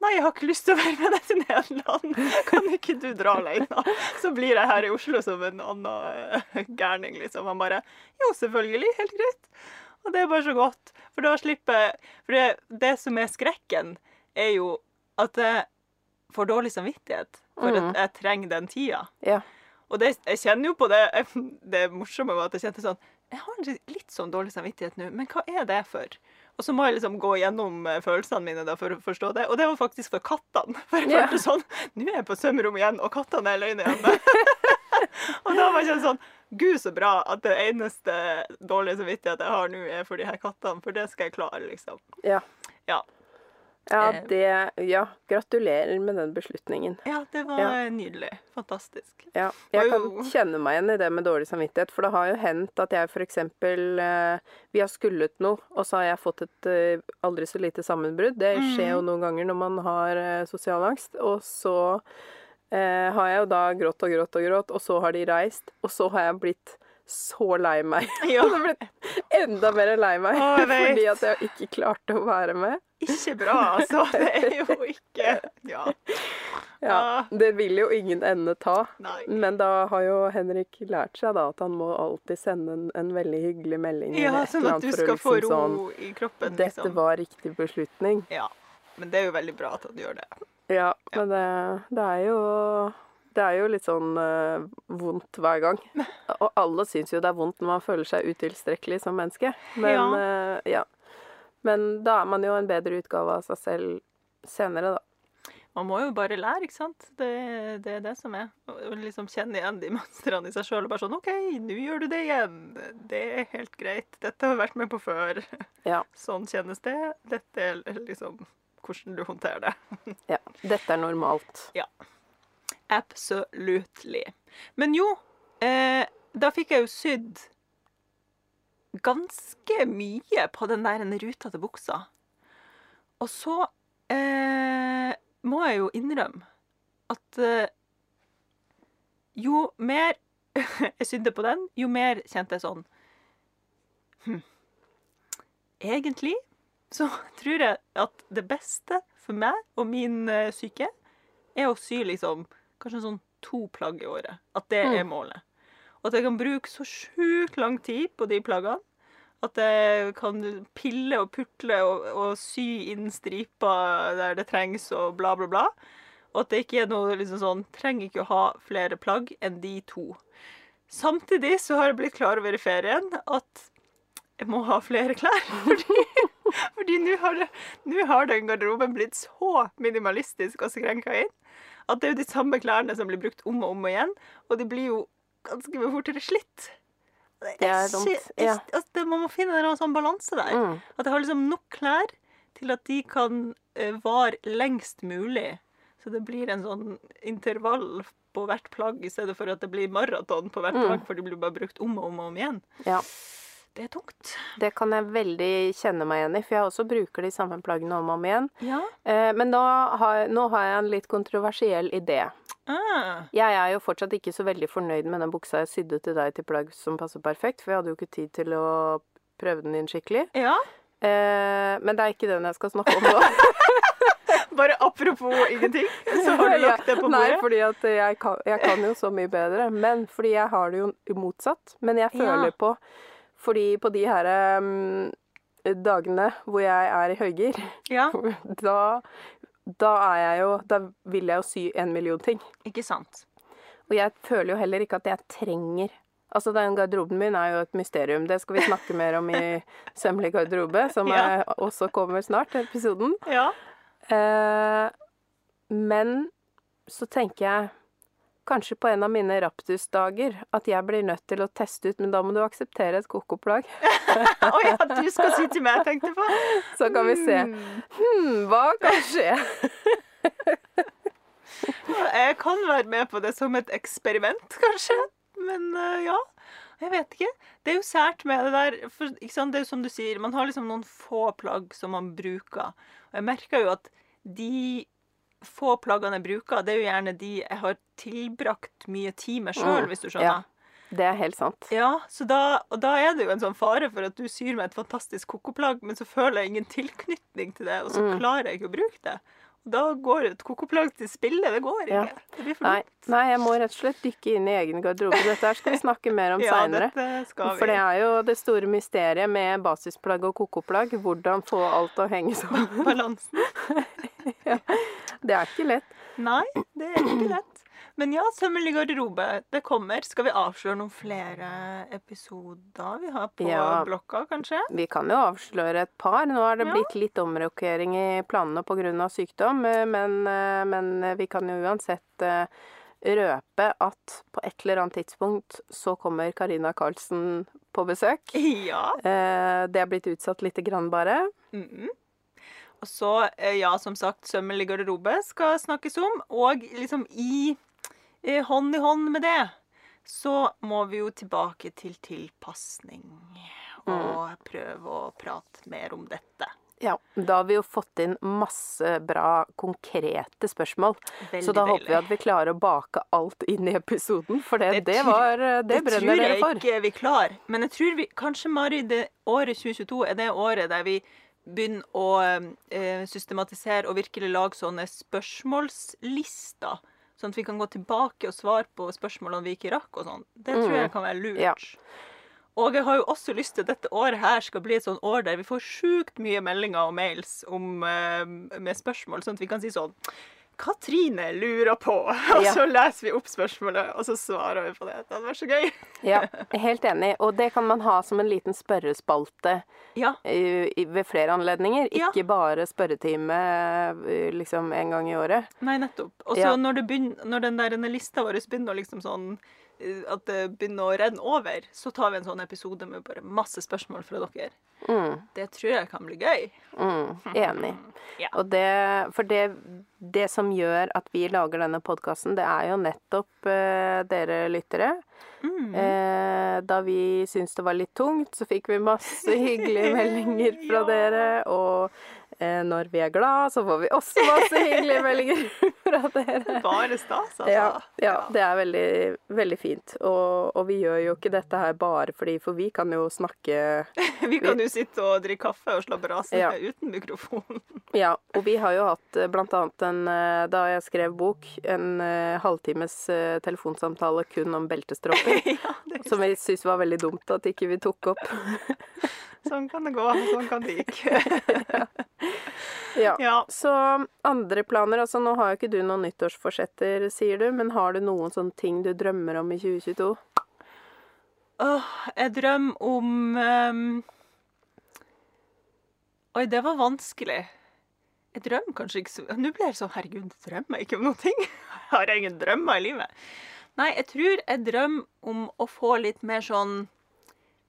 Nei, jeg har ikke lyst til å være med deg til Nederland. Kan ikke du dra alene? Så blir jeg her i Oslo som en annen eh, gærning, liksom. Han bare Jo, selvfølgelig. Helt greit. Og det er bare så godt. For da slipper For det, det som er skrekken, er jo at jeg får dårlig samvittighet for Mm. at jeg trenger den tida. Ja. Og det, jeg kjenner jo på det Det morsomme var at jeg kjente sånn Jeg har litt- sånn dårlig samvittighet nå, men hva er det for? Og så må jeg liksom gå gjennom eh, følelsene mine da for å forstå det. Og det var faktisk for kattene. For jeg følte sånn Nå er jeg på sømrom igjen, og kattene er alene igjen. og da var jeg sånn Gud, så bra at det eneste dårlige samvittighet jeg har nå, er for de her kattene. For det skal jeg klare, liksom. Ja. Ja. Ja, Eh. det Ja, gratulerer med den beslutningen. Ja, det var Ja. nydelig. Fantastisk. Ja, jeg kan kjenne meg igjen i det med dårlig samvittighet, for det har jo hendt at jeg eksempel eh, Vi har skullet noe, og så har jeg fått et eh, aldri så lite sammenbrudd. Det skjer jo noen ganger når man har sosial angst. Og så eh, har jeg jo da grått og grått og grått, og så har de reist, og så har jeg blitt så lei meg. Ja. Jeg har blitt enda mer lei meg Å, fordi at jeg ikke klarte å være med. ikke bra, altså. Det er jo ikke Ja. Ja, Ah. det vil jo ingen ende ta. Nei. Men da har jo Henrik lært seg da at han må alltid sende en, en veldig hyggelig melding. Ja, sånn at du skal få liksom ro sånn, i kroppen, Dette liksom. var riktig beslutning. Ja. Men det er jo veldig bra at han gjør det. Ja, men det, det er jo det er jo litt sånn uh, vondt hver gang. Og alle syns jo det er vondt når man føler seg utilstrekkelig som menneske. Men Ja. Uh, ja. Men da er man jo en bedre utgave av seg selv senere, da. Man må jo bare lære, ikke sant? Det, det er det som er. Og liksom kjenne igjen de mønstrene i seg sjøl og bare sånn OK, nå gjør du det igjen. Det er helt greit. Dette har vært med på før. Ja. Sånn kjennes det. Dette er liksom hvordan du håndterer det. ja. Dette er normalt. Ja. Absolutely. Men jo, eh, da fikk jeg jo sydd ganske mye på den der en rutete buksa. Og så eh, må jeg jo innrømme at eh, jo mer jeg sydde på den, jo mer kjente jeg sånn hm. Egentlig så tror jeg at det beste for meg og min eh, syke er å sy liksom kanskje sånn to plagg i året. At det Mm. er målet. Og at jeg kan bruke så sjukt lang tid på de plaggene. At jeg kan pille og putle og, og sy inn striper der det trengs, og bla, bla, bla. Og at det ikke er noe liksom sånn Trenger ikke å ha flere plagg enn de to. Samtidig så har jeg blitt klar over i ferien at jeg må ha flere klær. Fordi, fordi nå har, har den garderoben blitt så minimalistisk og skrenka inn at det er jo de samme klærne som blir brukt om og om igjen, og de blir jo ganske fortere slitt. Det er dumt, jeg- ja. altså, Man må finne en sånn balanse der. Mm. At jeg har liksom nok klær til at de kan eh, vare lengst mulig. Så det blir en sånn intervall på hvert plagg, i stedet for at det blir maraton på hvert Mm. plagg, for de blir bare brukt om og om og om igjen. Ja. Det er tungt. Det kan jeg veldig kjenne meg igjen i, for jeg også bruker de samme plaggene om og om igjen. Ja. Eh, men har, nå har jeg en litt kontroversiell idé. Ah. Jeg er jo fortsatt ikke så veldig fornøyd med den buksa jeg sydde til deg til plagg som passer perfekt, for jeg hadde jo ikke tid til å prøve den inn skikkelig. Ja. Eh, men det er ikke den jeg skal snakke om nå. Bare apropos ingenting, så har du lagt det på bordet. Nei, fordi at jeg kan, jeg kan jo så mye bedre. Men fordi jeg har det jo motsatt. Men jeg føler Ja. på Fordi på de her um, dagene hvor jeg er i høygir, Ja, da, da er jeg jo Da vil jeg jo sy en million ting. ikke sant. Og jeg føler jo heller ikke at jeg trenger Altså, den garderoben min er jo et mysterium. Det skal vi snakke mer om i Sømmelig garderobe, som Ja. også kommer snart, episoden. Ja. Eh, men så tenker jeg kanskje på en av mine raptusdager at jeg blir nødt til å teste ut, men da må du akseptere et kokoplagg. Å ja, du skal si til meg, tenkte jeg på. Så kan vi se. Hm, hva kan skje? Jeg kan være med på det som et eksperiment, kanskje. Men eh, ja, jeg vet ikke. Det er jo sært med det der. For? Det er jo som du sier, man har liksom noen få plagg som man bruker. Og jeg merker jo at de få plaggene jeg bruker, det er jo gjerne de jeg har tilbrakt mye tid med sjøl, Mm, hvis du skjønner. Ja, Det er helt sant. Ja, så da, og da er det jo en sånn fare for at du syr meg et fantastisk kokoplagg, men så føler jeg ingen tilknytning til det, og så Mm. klarer jeg ikke å bruke det. Og da går et kokoplagg til spille. Det går ikke. Ja. Det blir for Nei, nei, jeg må rett og slett dykke inn i egen garderobe. Dette her skal vi snakke mer om Ja, seinere. For det er jo det store mysteriet med basisplagg og kokoplagg. Hvordan få alt å henge sammen. Balansen. Det er ikke lett. Nei, det er ikke lett. Men ja, sømmelig garderobe, det kommer. Skal vi avsløre noen flere episoder vi har på Ja. blokka, kanskje? Vi kan jo avsløre et par. Nå er det blitt litt omrokering i planene pga. sykdom, eh, men, eh, men vi kan jo uansett eh, røpe at på et eller annet tidspunkt så kommer Karina Karlsen på besøk. Ja. Eh, Det er blitt utsatt lite grann, bare. Mhm. Og så, eh, ja, som sagt, sømmelig garderobe skal snakkes om. Og liksom i eh, hånd i hånd med det, så må vi jo tilbake til tilpasning. Og prøve å prate mer om dette. Ja, Da har vi jo fått inn masse bra, konkrete spørsmål. Veldig så da håper vi at vi klarer å bake alt inn i episoden, for det, Det det, var det, Det, brenner dere tror jeg ikke vi klarer. Men jeg tror vi, kanskje Mari, det året 2022 er det året der vi begynne å eh, systematisere og virkelig lage sånne spørsmålslister. Sånn at vi kan gå tilbake og svare på spørsmålene vi ikke rakk. og sånn. Det tror jeg kan være lurt. Ja. Og jeg har jo også lyst til at dette året her skal bli et sånn år der vi får sjukt mye meldinger og mails om, eh, med spørsmål, sånn at vi kan si sånn Katrine lurer på. Og Ja. så leser vi opp spørsmålet, og så svarer vi på det. Det hadde vært så gøy. Ja, helt enig. Og det kan man ha som en liten spørrespalte Ja. i, i, ved flere anledninger. Ja. Ikke bare spørretime eh, liksom en gang i året. Nei, nettopp. Og så Ja. når, når den der lista vår begynner liksom sånn eh, At det begynner å renne over, så tar vi en sånn episode med bare masse spørsmål fra dere. Mm, Det tror jeg kan bli gøy. mm, enig. Ja. Og det, for det, det som gjør at vi lager denne podkasten, det er jo nettopp eh, dere lyttere. Mm. Eh, da vi syntes det var litt tungt, så fikk vi masse hyggelige meldinger fra Ja. dere. Og eh, når vi er glad, så får vi også masse hyggelige meldinger fra dere. Bare stas, altså. Ja, ja, det er veldig, veldig fint. Og, og vi gjør jo ikke dette her bare fordi For vi kan jo snakke Vi kan jo sitte og drikke kaffe og slå brase Ja. uten mikrofon. Ja, og vi har jo hatt eh, blant annet en eh, Da jeg skrev bok, en eh, halvtimes eh, telefonsamtale kun om beltestropper. ja, Som vi syntes var veldig dumt at ikke vi tok opp. sånn kan det gå, sånn kan det gikk. Ja. Ja. Så andre planer altså Nå har jo ikke du noen nyttårsforsetter, sier du, men har du noen sånne ting du drømmer om i 2022? Åh, jeg drømmer om um... Oi, det var vanskelig. Jeg drømmer kanskje ikke så Nå blir jeg sånn Herregud, drømmer jeg ikke om noen ting? Har jeg ingen drømmer i livet? Nei, jeg tror jeg drømmer om å få litt mer sånn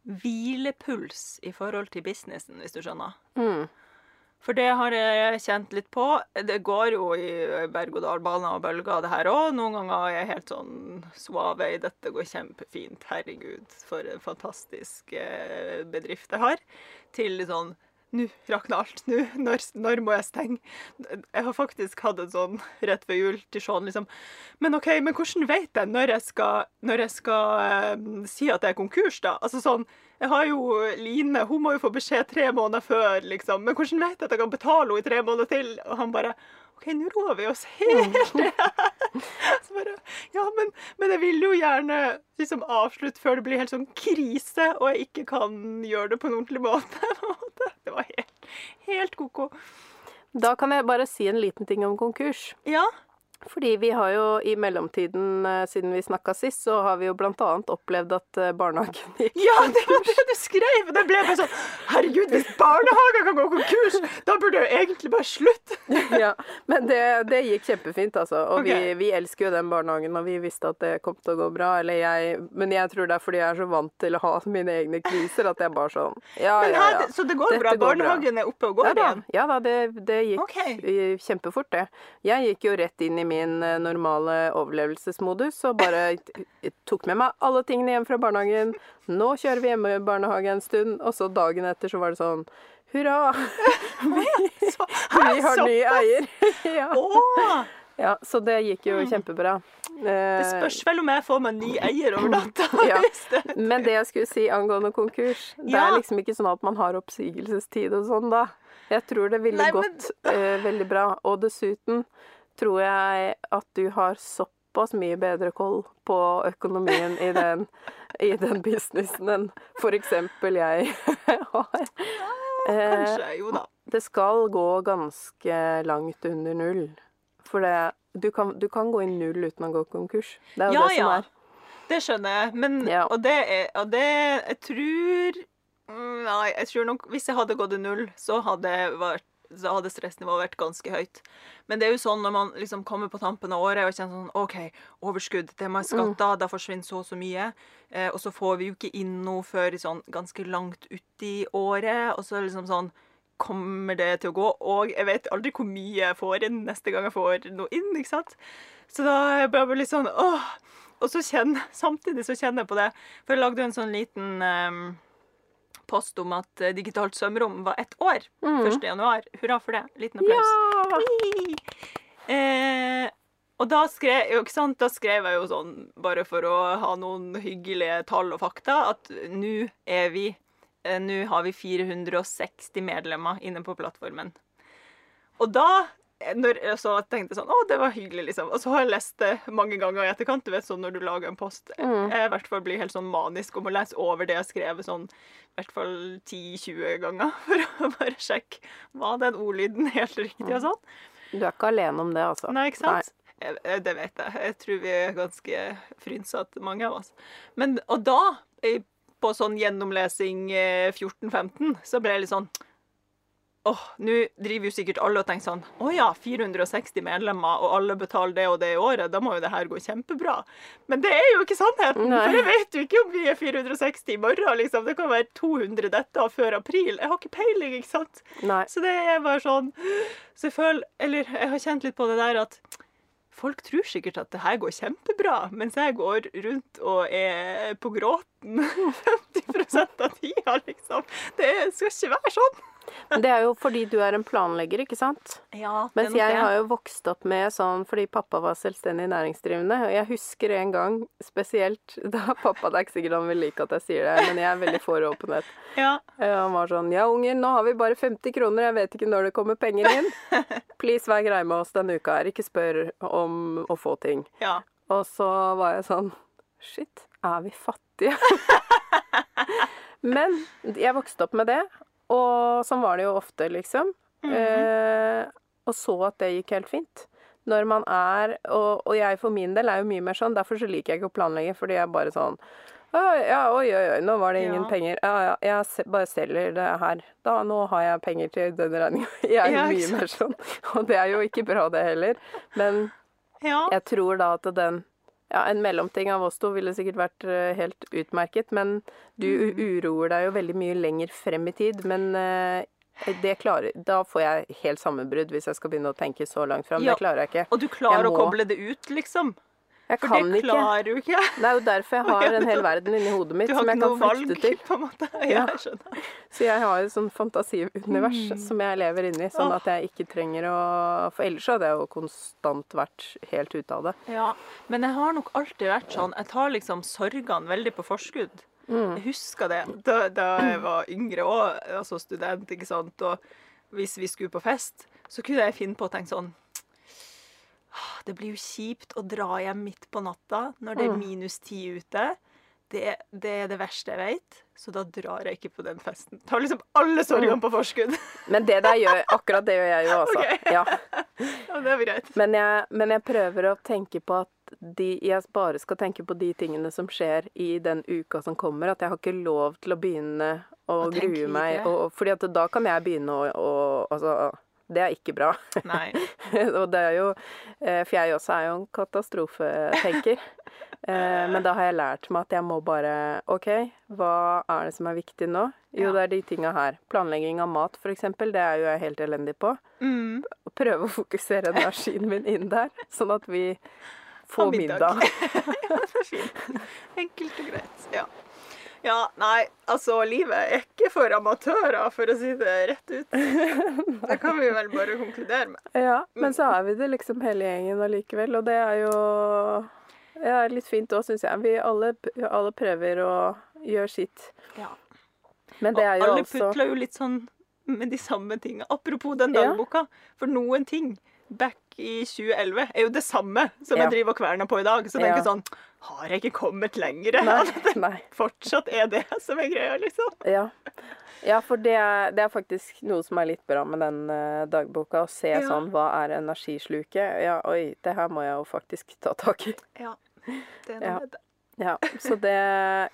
hvilepuls i forhold til businessen, hvis du skjønner. Mm. For det har jeg kjent litt på. Det går jo i berg-og-dal-bane og bølger, det her òg. Noen ganger er jeg helt sånn suave i dette går kjempefint. Herregud, for en fantastisk eh, bedrift jeg har. Til litt sånn Nå rakner alt. Nå, når, når må jeg stenge? Jeg har faktisk hatt en sånn rett ved jul til Sean liksom Men OK, men hvordan vet jeg når jeg skal, når jeg skal eh, si at det er konkurs, da? Altså sånn jeg har jo Line, hun må jo få beskjed tre måneder før, liksom. Men hvordan vet jeg at jeg kan betale henne i tre måneder til? Og han bare OK, nå roer vi oss helt ned. Så bare Ja, men, men jeg vil jo gjerne liksom avslutte før det blir helt sånn krise, og jeg ikke kan gjøre det på en ordentlig måte. måte. Det var helt, helt ko-ko. Da kan jeg bare si en liten ting om konkurs. Ja. Fordi vi har jo i mellomtiden, eh, siden vi snakka sist, så har vi jo blant annet opplevd at eh, barnehagen gikk Ja, det var det du skrev! Det ble bare sånn Herregud, hvis barnehager kan gå konkurs, da burde det jo egentlig bare slutte. ja, men det, det gikk kjempefint, altså. Og okay. vi, vi elsker jo den barnehagen, og vi visste at det kom til å gå bra. Eller jeg Men jeg tror det er fordi jeg er så vant til å ha mine egne kriser at jeg bare sånn Ja, Men ja, her, ja. Så det går Dette bra? går bra. Barnehagen er oppe og går Ja da, igjen? ja da det, det gikk Ok. eh, kjempefort, det. Jeg gikk jo rett inn i min eh, normale overlevelsesmodus og bare tok med meg alle tingene hjem fra barnehagen. Nå kjører vi hjemme i barnehage en stund, og så dagen etter så var det sånn Hurra! Vi, Vi har ny eier. ja. Ja, så det gikk jo kjempebra. Mm. det spørs vel om jeg får meg ny eier over natta. Ja. Men det jeg skulle si angående konkurs Det Ja. er liksom ikke sånn at man har oppsigelsestid og sånn, da. Jeg tror det ville Nei, men- gått eh, veldig bra. Og dessuten tror jeg at du har såpass mye bedre koll på økonomien i den, i den businessen enn eksempel jeg har. Eh, Kanskje. Jo da. det skal gå ganske langt under null. For det, du, kan, du kan gå i null uten å gå konkurs. Det er jo Ja, det som ja. er. Det skjønner jeg. Men, Ja. og, det er, og det Jeg tror mm, Nei, jeg tror nok Hvis jeg hadde gått i null, så hadde, jeg vært, så hadde stressnivået vært ganske høyt. Men det er jo sånn når man liksom kommer på tampen av året og kjenner sånn OK, overskudd, det må jeg skatte av, da forsvinner så og så mye. Eh, og så får vi jo ikke inn noe før sånn ganske langt uti året. Og så liksom sånn Kommer det til å gå? Og jeg vet aldri hvor mye jeg får inn neste gang jeg får noe inn, ikke sant? Så da er jeg bare litt sånn åh. Og så kjenner, samtidig så kjenner jeg på det. For jeg lagde jo en sånn liten ehm, post om at eh, digitalt svømmerom var ett år. 1. januar. Hurra for det. Liten applaus. Ja! Eh, og da skrev, jo, da skrev jeg jo sånn, bare for å ha noen hyggelige tall og fakta, at nå er vi eh, nå har vi 460 medlemmer inne på plattformen. Og da når, så tenkte jeg sånn Å, det var hyggelig, liksom. Og så har jeg lest det mange ganger i etterkant. Du vet sånn når du lager en post. Mm. Jeg i hvert fall blir helt sånn manisk om å lese over det jeg har skrevet sånn i hvert fall 10-20 ganger. For å bare sjekke var den ordlyden helt riktig og sånn. Du er ikke alene om det, altså. Nei, ikke sant? Nei. jeg- det vet jeg. Jeg tror vi er ganske frynsete, mange av oss. Men, og da, på sånn gjennomlesing eh, 14-15, så ble jeg litt sånn Åh, nå driver jo sikkert alle og tenker sånn Å ja, 460 medlemmer, og alle betaler det og det i året. Da må jo det her gå kjempebra. Men det er jo ikke sannheten. Nei. For jeg vet jo ikke om vi er 460 i morgen, liksom. Det kan være 200 dette før april. Jeg har ikke peiling, ikke sant? Nei. Så det er bare sånn Så jeg føler Eller jeg har kjent litt på det der at folk tror sikkert at det her går kjempebra, mens jeg går rundt og er på gråten 50% av tida, liksom. Det skal ikke være sånn. Men det er jo fordi du er en planlegger, ikke sant? Ja, Mens jeg har jo vokst opp med sånn fordi pappa var selvstendig næringsdrivende. Og jeg husker en gang spesielt da pappa Det er ikke sikkert han vil like at jeg sier det, men jeg er veldig for åpenhet. ja. Eh, Han var sånn Ja, unger, nå har vi bare 50 kroner. Jeg vet ikke når det kommer penger inn. Please, vær grei med oss denne uka her. Ikke spør om å få ting. ja. Og så var jeg sånn Shit, er vi fattige? Men jeg vokste opp med det, og sånn var det jo ofte, liksom. eh, og så at det gikk helt fint. Når man er og, og jeg for min del er jo mye mer sånn, derfor så liker jeg ikke å planlegge, fordi jeg er bare sånn ja, oi, oi, oi, nå var det ingen Ja. penger. Ja, ja, jeg bare selger det her. Da, nå har jeg penger til den regninga. Jeg er jo Ja, mye mer sånn. Og det er jo ikke bra, det heller. Men ja. jeg tror da at den ja, En mellomting av oss to ville sikkert vært eh, helt utmerket, men du Mm. uroer deg jo veldig mye lenger frem i tid. Men eh, det klarer Da får jeg helt sammenbrudd hvis jeg skal begynne å tenke så langt fram. Ja. Det klarer jeg ikke. Og du klarer må... å koble det ut, liksom. Jeg For kan det ikke. klarer du ikke. Det er jo derfor jeg har en hel verden inni hodet mitt Du har som ikke jeg noe kan valg, flykte til. på en måte. Ja, jeg skjønner. Så jeg har et sånn fantasiunivers som jeg lever inni, sånn Mm. At jeg ikke trenger å For ellers hadde jeg jo konstant vært helt ute av det. Ja, men jeg har nok alltid vært sånn Jeg tar liksom sorgene veldig på forskudd. Mm. Jeg husker det da, da jeg var yngre og altså student, ikke sant. Og hvis vi skulle på fest, så kunne jeg finne på å tenke sånn «Åh, Det blir jo kjipt å dra hjem midt på natta når det er Mm. minus ti ute. Det, det er det verste jeg vet, så da drar jeg ikke på den festen. Tar liksom alle sorgene på forskudd. Men det der gjør Akkurat det gjør jeg jo, altså. Okay. Ja. Ja, det er greit. Men jeg, men jeg prøver å tenke på at de, jeg bare skal tenke på de tingene som skjer i den uka som kommer. At jeg har ikke lov til å begynne å Å grue meg. Og, fordi at da kan jeg begynne å, å Altså, det er ikke bra. Nei. og det er jo eh, For jeg også er jo en katastrofetenker. Eh, Men da har jeg lært meg at jeg må bare OK, hva er det som er viktig nå? Jo, det er de tinga her. Planlegging av mat, eksempel. Det er jo jeg helt elendig på Mm. prøve å fokusere energien min inn der, sånn at vi får middag. middag. ja, det fint. Enkelt og greit. Ja. Ja, nei, altså livet er ikke for amatører, for å si det rett ut. Det kan vi vel bare konkludere med. Ja, men så er vi det liksom hele gjengen allikevel, og det er jo ja, litt fint òg, syns jeg. Vi alle, alle prøver å gjøre sitt. Ja. Men det er og jo alle altså putler jo litt sånn med de samme tingene. Apropos den Ja. dagboka. For noen ting back i 2011 er jo det samme som Ja. jeg driver og kverner på i dag. Så det er Ja. sånn Har jeg ikke kommet lenger? Nei. Nei. fortsatt er det som er greia, liksom. Ja. ja, for det er, det er faktisk noe som er litt bra med den uh, dagboka. Å se Ja. sånn hva er energisluket? Ja, oi, det her må jeg jo faktisk ta tak i. Ja. Det er Ja. noe med det. Ja, så det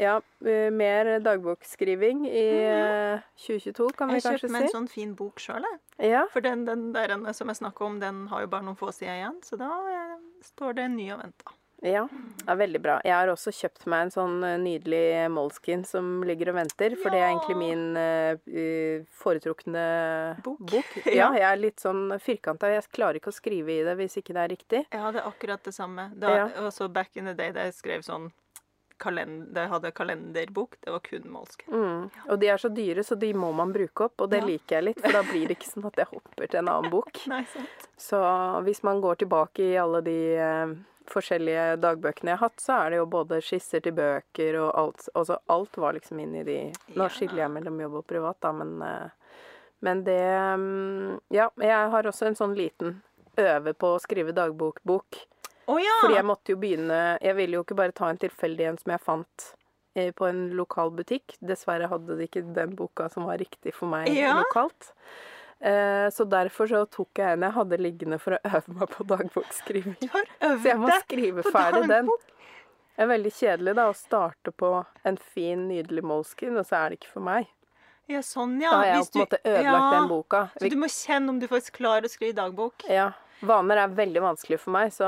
Ja, eh, mer dagbokskriving i eh, 2022, kan vi kanskje si. Jeg kjøpte meg en sånn fin bok sjøl, jeg. Ja, For den, den der som jeg snakker om, den har jo bare noen få sider igjen. Så da eh, står det en ny og venter. Ja, det er veldig bra. Jeg har også kjøpt meg en sånn eh, nydelig Moleskin som ligger og venter, for det er egentlig min eh, eh, foretrukne Bok. Ja, Ja. jeg er litt sånn firkanta. Jeg klarer ikke å skrive i det hvis ikke det er riktig. Jeg hadde akkurat det samme. Da, Ja. også back in the day da jeg skrev sånn kalender, hadde kalenderbok, det var kun Moleskin. Mm. Og de er så dyre, så de må man bruke opp, og det Ja. liker jeg litt, for da blir det ikke sånn at jeg hopper til en annen bok. Nei, sant. Så hvis man går tilbake i alle de forskjellige dagbøkene jeg har hatt, så er det jo både skisser til bøker og alt. Altså alt var liksom inn i de Nå skiller jeg mellom jobb og privat, da, men eh, Men det mm, Ja, jeg har også en sånn liten øve på å skrive dagbokbok. Å ja! Fordi jeg måtte jo begynne Jeg ville jo ikke bare ta en tilfeldig en som jeg fant eh, på en lokal butikk. Dessverre hadde de ikke den boka som var riktig for meg Ja. lokalt. Eh, så derfor så tok jeg en jeg hadde liggende for å øve meg på dagbokskriving. Så jeg må skrive ferdig den. Det er veldig kjedelig da å starte på en fin, nydelig Moleskine, og så er det ikke for meg. Ja, sånn, ja. Da har jeg Hvis på en måte ødelagt ja, den boka. Så du må kjenne om du faktisk klarer å skrive dagbok. Ja. Vaner er veldig vanskelig for meg, så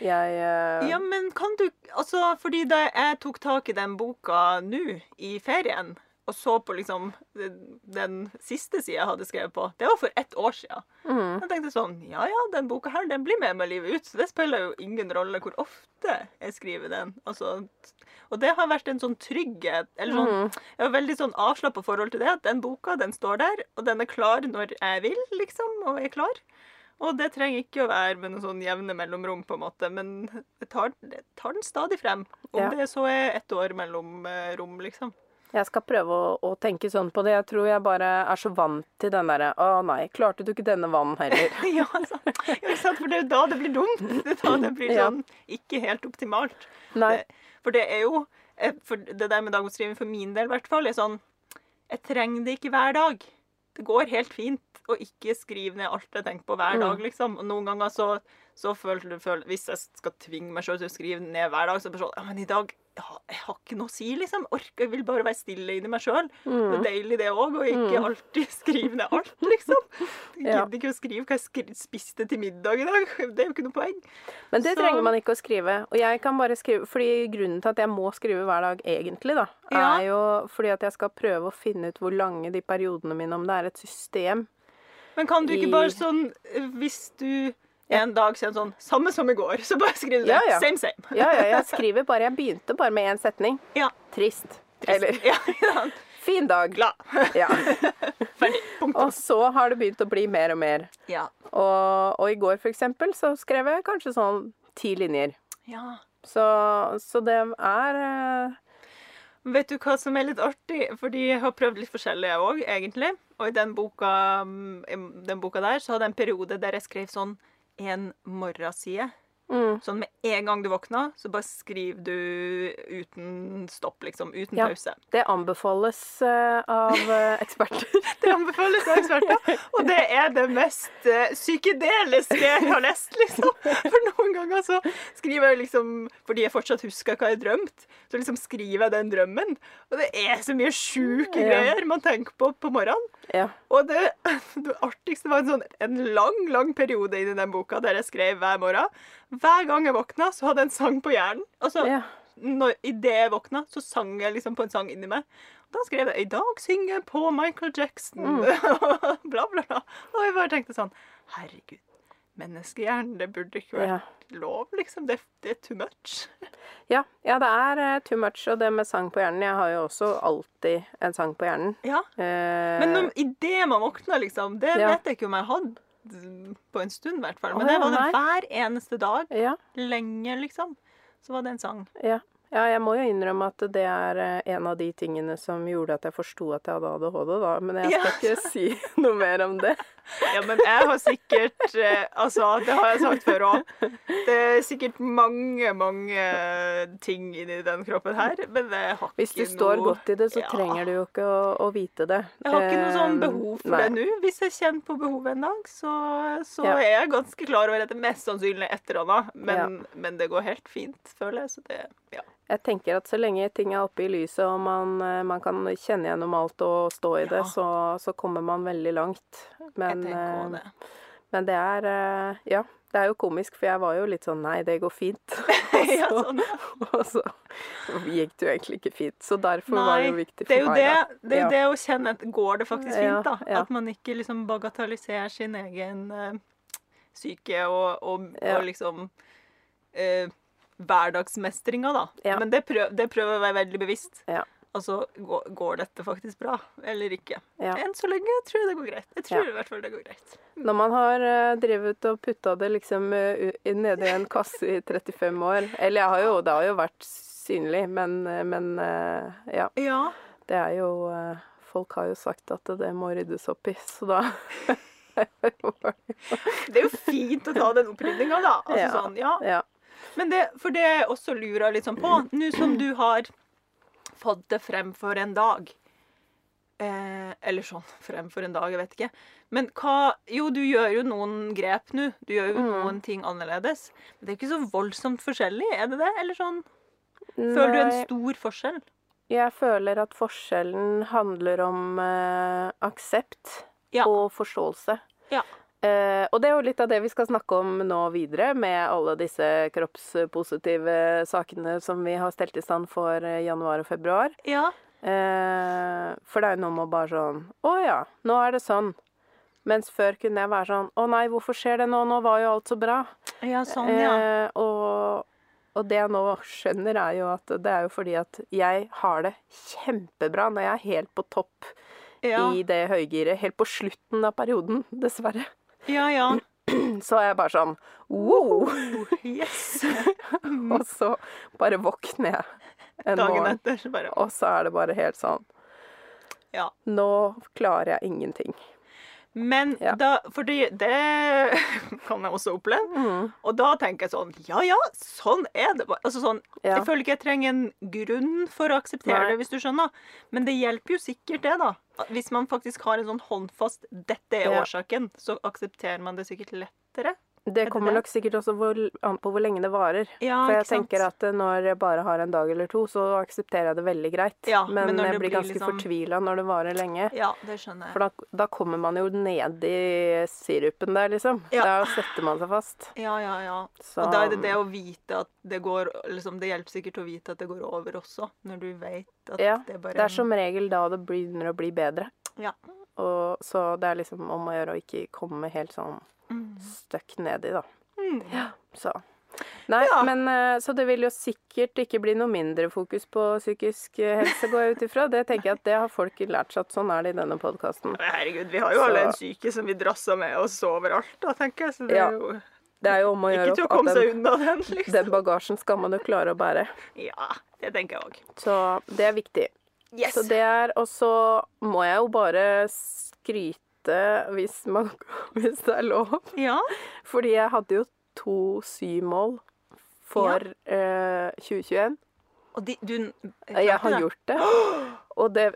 jeg uh... Ja, men kan du Altså, fordi da jeg tok tak i den boka nå, i ferien, og så på liksom den, siste sida jeg hadde skrevet på, det var for ett år siden. mm, Jeg tenkte sånn Ja ja, den boka her, den blir med meg livet ut. Så det spiller jo ingen rolle hvor ofte jeg skriver den. Altså, og det har vært en sånn trygghet. Eller sånn mm, Jeg har veldig sånn avslappa forhold til det. At den boka, den står der, og den er klar når jeg vil, liksom. Og er klar. Og det trenger ikke å være med noen sånn jevne mellomrom, på en måte. Men jeg tar, jeg tar den stadig frem. Om Ja. det så er ett år mellom eh, rom, liksom. Jeg skal prøve å, å tenke sånn på det. Jeg tror jeg bare er så vant til den derre Å nei, klarte du ikke denne vannen heller? ja, altså. ikke sant? For det er jo da det blir dumt. Det er da det blir sånn ikke helt optimalt. Nei. For det er jo eh, for Det der med dagboksskriving for min del, i hvert fall, er sånn Jeg trenger det ikke hver dag. Det går helt fint å ikke skrive ned alt jeg tenker på hver Mm. dag, liksom. Og noen ganger så, så føler du Hvis jeg skal tvinge meg sjøl til å skrive ned hver dag, så er det sånn Ja, men i dag Jeg har ikke noe å si, liksom. Orker, jeg vil bare være stille inni meg sjøl. Det er Mm. deilig, det òg, og ikke Mm. alltid skrive ned alt, liksom. Jeg Ja. gidder ikke å skrive hva jeg skri spiste til middag i dag. Det er jo ikke noe poeng. Men det Så- trenger man ikke å skrive. Og jeg kan bare skrive Fordi grunnen til at jeg må skrive hver dag, egentlig, da, Ja. er jo fordi at jeg skal prøve å finne ut hvor lange de periodene mine Om det er et system. Men kan du ikke I- bare sånn eh, Hvis du en dag kjenner sånn Samme som i går, så bare skriv det. Ja, ja. Same, same. Ja, ja, jeg skriver bare Jeg begynte bare med én setning. Ja. Trist. Trist. Eller ja, ja. fin dag. Glad. Ja. Ferdig. Punktum. Og så har det begynt å bli mer og mer. Ja. Og, og i går, for eksempel, så skrev jeg kanskje sånn ti linjer. ja. Så, så det er eh, Vet du hva som er litt artig? Fordi jeg har prøvd litt forskjellig, jeg òg, egentlig. Og i den boka, mm, den boka der så hadde jeg en periode der jeg skrev sånn en morgenside. Mm, Sånn med en gang du våkna, så bare skriver du uten stopp, liksom. Uten Ja. pause. Det anbefales uh, av eh, eksperter. Det anbefales av eksperter. Og det er det mest uh, psykedeliske jeg har lest, liksom. For noen ganger så skriver jeg liksom Fordi jeg fortsatt husker hva jeg drømte, så liksom skriver jeg den drømmen. Og det er så mye sjuke Ja. greier man tenker på på morgenen. Ja. Og det, det artigste var en sånn en lang, lang periode inni den boka der jeg skrev hver morgen. Hver gang jeg våkna, så hadde jeg en sang på hjernen. Altså, ja. når, Idet jeg våkna, så sang jeg liksom på en sang inni meg. Da skrev jeg 'I dag synger jeg på Michael Jackson', bla, bla, bla. Og jeg bare tenkte sånn Herregud. Menneskehjernen, det burde ikke vært Ja. lov, liksom. Det, det er too much. Ja, ja, det er eh, too much. Og det med sang på hjernen Jeg har jo også alltid en sang på hjernen. Ja. Eh, Men idet man våkna, liksom, det Ja. vet jeg ikke om jeg hadde på en stund, i hvert fall. Men det var det hver eneste dag. ja, Lenge, liksom. Så var det en sang. ja. ja, jeg må jo innrømme at det er eh, en av de tingene som gjorde at jeg forsto at jeg hadde ADHD, da. Men jeg skal Ja. ikke si noe mer om det. Ja, men jeg har sikkert eh, Altså, det har jeg sagt før òg. Det er sikkert mange, mange ting inni den kroppen her, men jeg har ikke noe Hvis du står noe godt i det, så Ja. trenger du jo ikke å, å vite det. Jeg har ikke noe sånn Eh, behov for nei. det nå. Hvis jeg kjenner på behovet en dag, så, så Ja. er jeg ganske klar over at det mest sannsynlig er et eller annet. Men, men det går helt fint, føler jeg. Så det Ja. Jeg tenker at så lenge ting er oppe i lyset, og man, eh, man kan kjenne gjennom alt og stå i det, så, så kommer man veldig langt. Men, jeg tenker også eh, det. men det er eh, Ja, det er jo komisk, for jeg var jo litt sånn Nei, det går fint. ja, så- sånn, ja. Og så gikk det jo egentlig ikke fint. Så derfor var det jo viktig for det er jo meg. det, det, er jo Ja. det å kjenne at går det faktisk fint, da. ja. At man ikke liksom bagatelliserer sin egen uh, syke og, og, Ja. og liksom eh, hverdagsmestringa, da. Ja. Men det, prøv, det prøver å være veldig bevisst. Ja. Altså, går, går dette faktisk bra, eller ikke? Ja. Enn så lenge tror jeg det går greit. Jeg tror i hvert fall det går greit. Når man har uh, drevet og putta det liksom uh, u- nedi en kasse i 35 år Eller jeg har jo, det har jo vært synlig, men, uh, men uh, ja. Ja. Det er jo Folk har jo sagt at det må ryddes opp i, så da Det er jo fint å ta den opprydninga, da. Altså, Ja. sånn, ja. Men det, for det jeg også lurer litt sånn på, nå som du har fått det frem for en dag eh, Eller sånn frem for en dag, jeg vet ikke. Men hva Jo, du gjør jo noen grep nå. Du gjør jo Mm. noen ting annerledes. Men det er ikke så voldsomt forskjellig, er det det? Eller sånn Føler du en stor forskjell? Jeg føler at forskjellen handler om eh, aksept Ja. og forståelse. Ja. Eh, og det er jo litt av det vi skal snakke om nå videre, med alle disse kroppspositive sakene som vi har stelt i stand for eh, januar og februar. Ja. Eh, for det er jo noe med å bare sånn Å ja, nå er det sånn. Mens før kunne jeg være sånn Å nei, hvorfor skjer det nå? Nå var jo alt så bra. Ja, sånn, ja. Eh, og, og det jeg nå skjønner, er jo at det er jo fordi at jeg har det kjempebra når jeg er helt på topp Ja, i det høygiret. Helt på slutten av perioden, dessverre. Ja. ja. Så er jeg bare sånn wow! Yes. Og så bare våkner jeg en Dagen morgen, etter så bare og så er det bare helt sånn Ja. Nå klarer jeg ingenting. Men Ja. da Fordi det kan jeg også oppleve. Mm. Og da tenker jeg sånn Ja ja, sånn er det. Altså sånn, Ja. Jeg føler ikke jeg trenger en grunn for å akseptere Nei. det, hvis du skjønner. Men det hjelper jo sikkert det, da. Hvis man faktisk har en sånn håndfast 'dette er Ja. årsaken', så aksepterer man det sikkert lettere. Det kommer nok sikkert også hvor, an på hvor lenge det varer. Ja, For jeg tenker at eh, når jeg bare har en dag eller to, så aksepterer jeg det veldig greit. Ja, men, men jeg blir blir ganske liksom- fortvila når det varer lenge. Ja, det skjønner jeg. For da, da kommer man jo ned i sirupen der, liksom. Ja. Da setter man seg fast. Ja, ja, ja. Så Og da er det det å vite at det går liksom, Det hjelper sikkert å vite at det går over også, når du vet at Ja, det bare Det er som regel da det begynner å bli bedre. Ja. Og, så det er liksom om å gjøre å ikke komme helt sånn Mm. støkk nedi, da. Mm. Så. Nei, Ja. men eh, Så det vil jo sikkert ikke bli noe mindre fokus på psykisk eh, helse, går jeg ut ifra. Det tenker jeg at det har folk lært seg at sånn er det i denne podkasten. Herregud, vi har jo Så- alle en syke som vi drasser med oss overalt, da, tenker jeg. Så det Ja. er jo Det er jo om å ikke gjøre til å at seg den, unna den, liksom. den bagasjen skal man jo klare å bære. Ja, det tenker jeg òg. Så det er viktig. Yes. Så det er Og så må jeg jo bare skryte, hvis, man, hvis det er lov. Ja. Fordi jeg hadde jo to symål for eh, 2021. Og de, du Jeg har gjort det. Og det,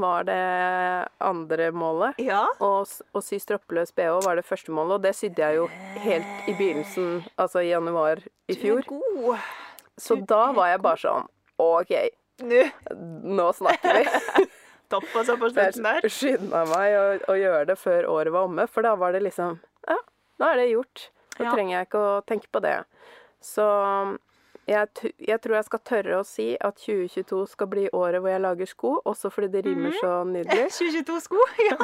var det andre målet. Ja. Og å sy stroppeløs BH var det første målet, og det sydde jeg jo helt i begynnelsen, altså i januar i fjor. Du er god. Så du da var jeg bare sånn OK, Nå nå snakker vi. toppa seg på slutten der. jeg skynda meg å, å gjøre det før året var omme, for da var det liksom Ja, nå er det gjort. Da Ja. trenger jeg ikke å tenke på det. Så jeg, jeg tror jeg skal tørre å si at 2022 skal bli året hvor jeg lager sko, også fordi det rimer mm. så nydelig. 2022-sko, ja.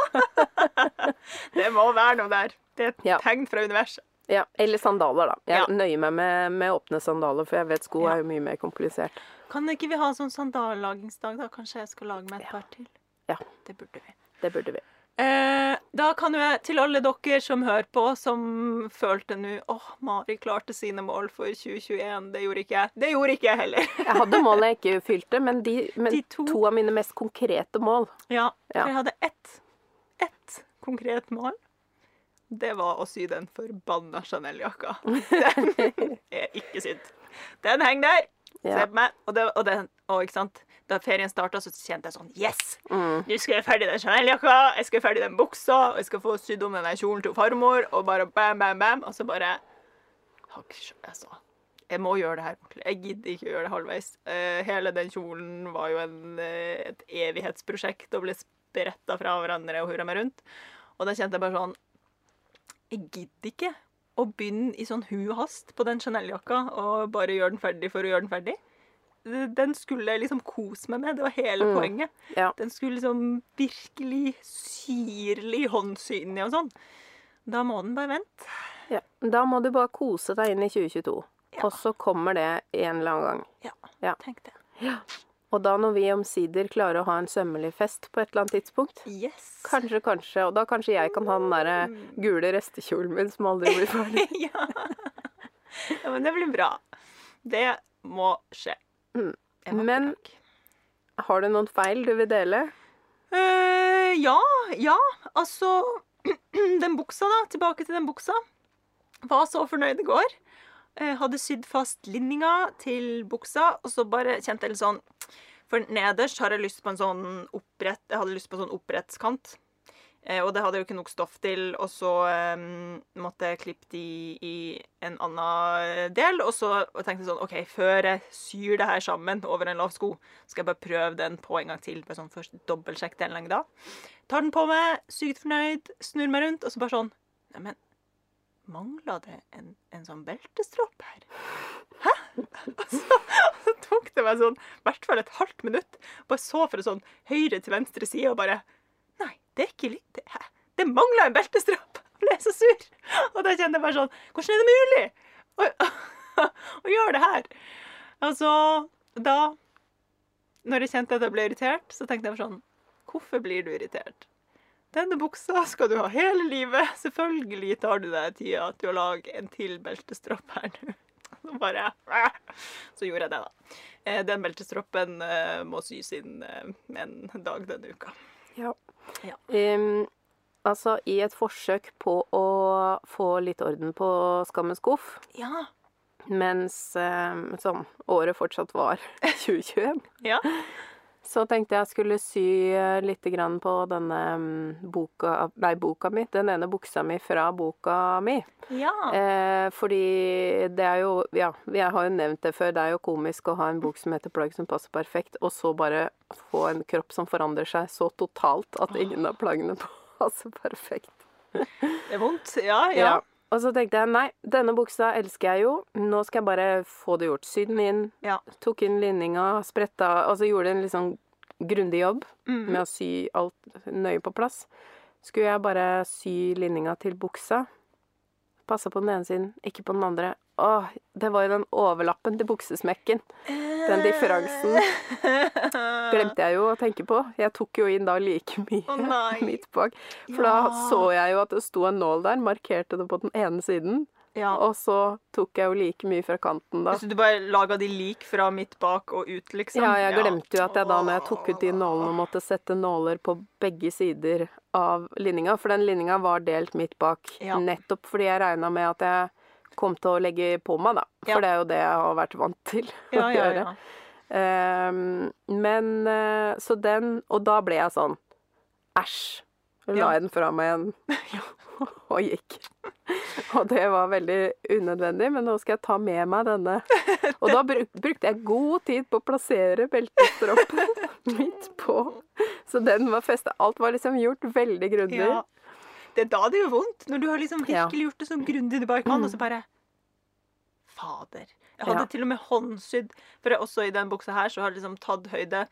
det må være noe der. Det er et Ja. tegn fra universet. Ja, Eller sandaler, da. Jeg Ja. nøyer meg med, med åpne sandaler, for jeg vet sko Ja. er jo mye mer komplisert. Kan ikke vi ha sånn sandallagingsdag, da? Kanskje jeg skal lage meg et Ja. par til? Ja. Det burde vi. Det burde vi. Eh, da kan jeg, til alle dere som hører på, som følte nå åh, Mari klarte sine mål for 2021. Det gjorde ikke jeg. Det gjorde ikke jeg heller. Jeg hadde mål jeg ikke fylte, men, de, men De to. to. av mine mest konkrete mål Ja, Ja. for jeg hadde ett, ett konkret mål. Det var å sy den forbanna Chanel-jakka. Den er ikke sydd. Den henger der. Ja. Se på meg. Og, det, og, den, og ikke sant? Da ferien starta, så kjente jeg sånn Yes! Mm. Nå skal jeg ferdig den Chanel-jakka, jeg skal ferdig den buksa, og jeg skal få sydd om den kjolen til farmor, og bare bam, bam, bam. Og så bare Jeg sa jeg må gjøre det her ordentlig. Jeg gidder ikke å gjøre det halvveis. Eh, hele den kjolen var jo en, eh, et evighetsprosjekt og ble spretta fra hverandre og hurra meg rundt. Og da kjente jeg bare sånn Jeg gidder ikke å begynne i sånn hu hast på den Chanel-jakka og bare gjøre den ferdig for å gjøre den ferdig. Den skulle jeg liksom kose meg med. Det var hele Mm. poenget. Ja. Den skulle liksom virkelig syrlig håndsy inni og sånn. Da må den bare vente. Ja. Da må du bare kose deg inn i 2022. Ja. Og så kommer det en eller annen gang. Ja, Ja. tenk det. Ja. Og da når vi omsider klarer å ha en sømmelig fest på et eller annet tidspunkt Yes. Kanskje, kanskje. Og da kanskje jeg kan ha den derre gule restekjolen min som aldri blir ferdig. ja. ja, men det blir bra. Det må skje. Mm. Men-. Har du noen feil du vil dele? Uh, ja, ja. Altså Den buksa, da. Tilbake til den buksa. Var så fornøyd i går. Eh, hadde sydd fast linninga til buksa, og så bare kjente jeg litt sånn For nederst har jeg lyst på en sånn opprett Jeg hadde lyst på en sånn opprettskant. Eh, og det hadde jeg jo ikke nok stoff til, og så um, måtte jeg klippe de i en annen del. Og så tenkte jeg sånn OK, før jeg syr det her sammen over en lav sko, skal jeg bare prøve den på en gang til. Bare sånn først dobbeltsjekk delengda. Tar den på meg, sykt fornøyd, snur meg rundt, og så bare sånn Neimen, mangla det en, en sånn beltestropp her? Hæ? Og så, så tok det meg sånn i hvert fall et halvt minutt. Bare så fra sånn høyre til venstre side og bare Nei, det er ikke litt Det, Det mangla en beltestropp! Jeg ble så sur. Og da kjente jeg bare sånn Hvordan er det mulig å, å gjøre det her? Altså, da Når jeg kjente at jeg ble irritert, så tenkte jeg bare sånn Hvorfor blir du irritert? Denne buksa skal du ha hele livet. Selvfølgelig tar du deg tida til å lage en til beltestropp her nå. Så bare Så gjorde jeg det, da. Eh, Den beltestroppen eh, må sys inn eh, en dag denne uka. Ja. Ja. Um, altså, i et forsøk på å få litt orden på skammens skuff, Ja. mens um, sånn året fortsatt var 2021, Ja. Så tenkte jeg skulle sy litt på denne boka Nei, boka mi. Den ene buksa mi fra boka mi. ja. Eh, fordi det er jo Ja, jeg har jo nevnt det før. Det er jo komisk å ha en bok som heter 'Plagg som passer perfekt', og så bare få en kropp som forandrer seg så totalt at ingen av plaggene passer perfekt. Det er vondt. Ja, ja. Ja. Og så tenkte jeg nei, denne buksa elsker jeg jo. Nå skal jeg bare få det gjort. Sy den inn. Ja. Tok inn linninga, spretta Altså gjorde en litt sånn grundig jobb Mm. med å sy alt nøye på plass. Skulle jeg bare sy linninga til buksa. Passa på den ene siden, ikke på den andre. Åh, det var jo den overlappen til buksesmekken. Den differansen glemte jeg jo å tenke på. Jeg tok jo inn da like mye oh, midt bak. For da så jeg jo at det sto en nål der, markerte det på den ene siden. Ja. Og så tok jeg jo like mye fra kanten da. Så du bare laga de lik fra midt bak og ut, liksom? Ja, jeg glemte jo at jeg da når jeg tok ut de nålene, måtte sette nåler på begge sider av linninga. For den linninga var delt midt bak. Ja. Nettopp fordi jeg regna med at jeg kom til å legge på meg, da. For Ja. det er jo det jeg har vært vant til å ja, gjøre. ja. Ehm, men eh, Så den Og da ble jeg sånn Æsj. La jeg den fra meg igjen og gikk. Og det var veldig unødvendig, men nå skal jeg ta med meg denne. Og da bruk, brukte jeg god tid på å plassere beltestroppen midt på. Så den var festa. Alt var liksom gjort veldig grundig. Ja. Det er da det gjør vondt. Når du har liksom virkelig gjort det så grundig du bare kan, og så bare Fader. Jeg hadde Ja. til og med håndsydd. For jeg, også i den buksa her så har jeg liksom tatt høyde